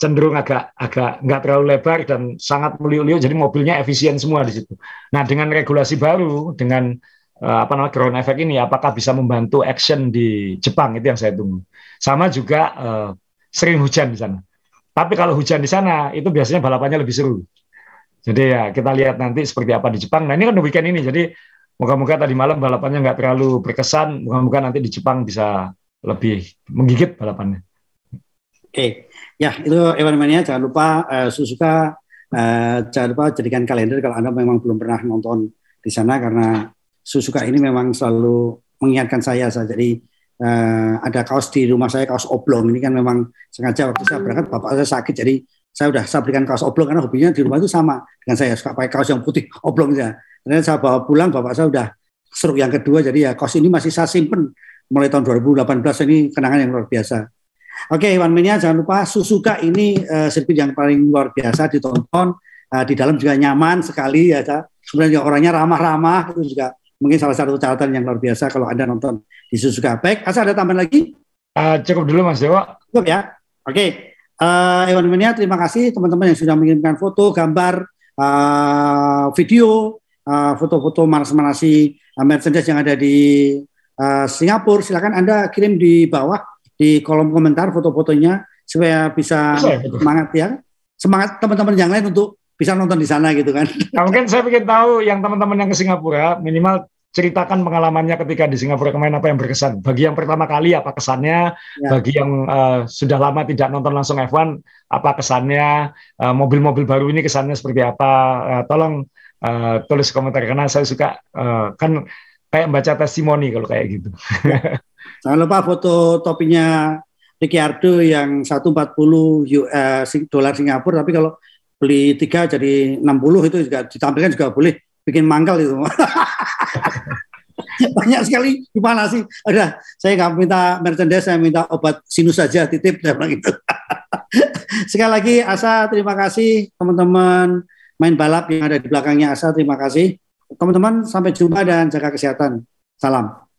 cenderung agak agak nggak terlalu lebar dan sangat meliuk-liuk, jadi mobilnya efisien semua di situ. Nah dengan regulasi baru, dengan uh, apa namanya ground effect ini, apakah bisa membantu action di Jepang itu yang saya tunggu. Sama juga uh, sering hujan di sana. Tapi kalau hujan di sana itu biasanya balapannya lebih seru. Jadi ya kita lihat nanti seperti apa di Jepang. Nah ini kan weekend ini, jadi moga-moga tadi malam balapannya nggak terlalu berkesan. Moga-moga nanti di Jepang bisa lebih menggigit balapannya. Oke, ya itu Evan Mania. Jangan lupa uh, Suzuka uh, jangan lupa jadikan kalender kalau anda memang belum pernah nonton di sana karena Suzuka ini memang selalu mengingatkan saya. Saya jadi uh, ada kaos di rumah saya kaos oblong ini kan memang sengaja waktu saya berangkat bapak saya sakit jadi saya udah saya berikan kaos oblong karena hobinya di rumah itu sama dengan saya suka pakai kaos yang putih oblong ya. Ternyata saya bawa pulang bapak saya udah seruk yang kedua jadi ya kaos ini masih saya simpen mulai tahun 2018 ini kenangan yang luar biasa. Oke, Iwan Minia jangan lupa Suzuka ini uh, sirkuit yang paling luar biasa ditonton. Uh, di dalam juga nyaman sekali ya. Sebenarnya orangnya ramah-ramah itu juga mungkin salah satu catatan yang luar biasa kalau Anda nonton di Suzuka. Baik, asal ada tambahan lagi? Uh, cukup dulu Mas Dewa. Cukup ya. Oke. Okay. Uh, Ewan Menia, terima kasih teman-teman yang sudah mengirimkan foto, gambar, uh, video, uh, foto-foto manas-manasi uh, Mercedes yang ada di uh, Singapura. Silakan Anda kirim di bawah di kolom komentar foto-fotonya supaya bisa semangat ya. Semangat teman-teman yang lain untuk bisa nonton di sana gitu kan. <laughs> Nah, mungkin saya ingin tahu yang teman-teman yang ke Singapura minimal ceritakan pengalamannya ketika di Singapura kemarin apa yang berkesan. Bagi yang pertama kali apa kesannya, ya. bagi yang uh, sudah lama tidak nonton langsung F1 apa kesannya, uh, mobil-mobil baru ini kesannya seperti apa. Uh, tolong uh, tulis komentar karena saya suka uh, kan kayak baca testimoni kalau kayak gitu. Ya. Jangan lupa foto topinya Ricciardo yang 140 uh, dolar Singapura tapi kalau beli tiga jadi 60 itu juga ditampilkan juga boleh bikin mangkal itu. <laughs> Banyak sekali gimana sih? Ada, saya nggak minta merchandise, saya minta obat sinus saja titip dan bilang itu. <laughs> Sekali lagi Asa terima kasih teman-teman main balap yang ada di belakangnya Asa terima kasih. Teman-teman sampai jumpa dan jaga kesehatan. Salam.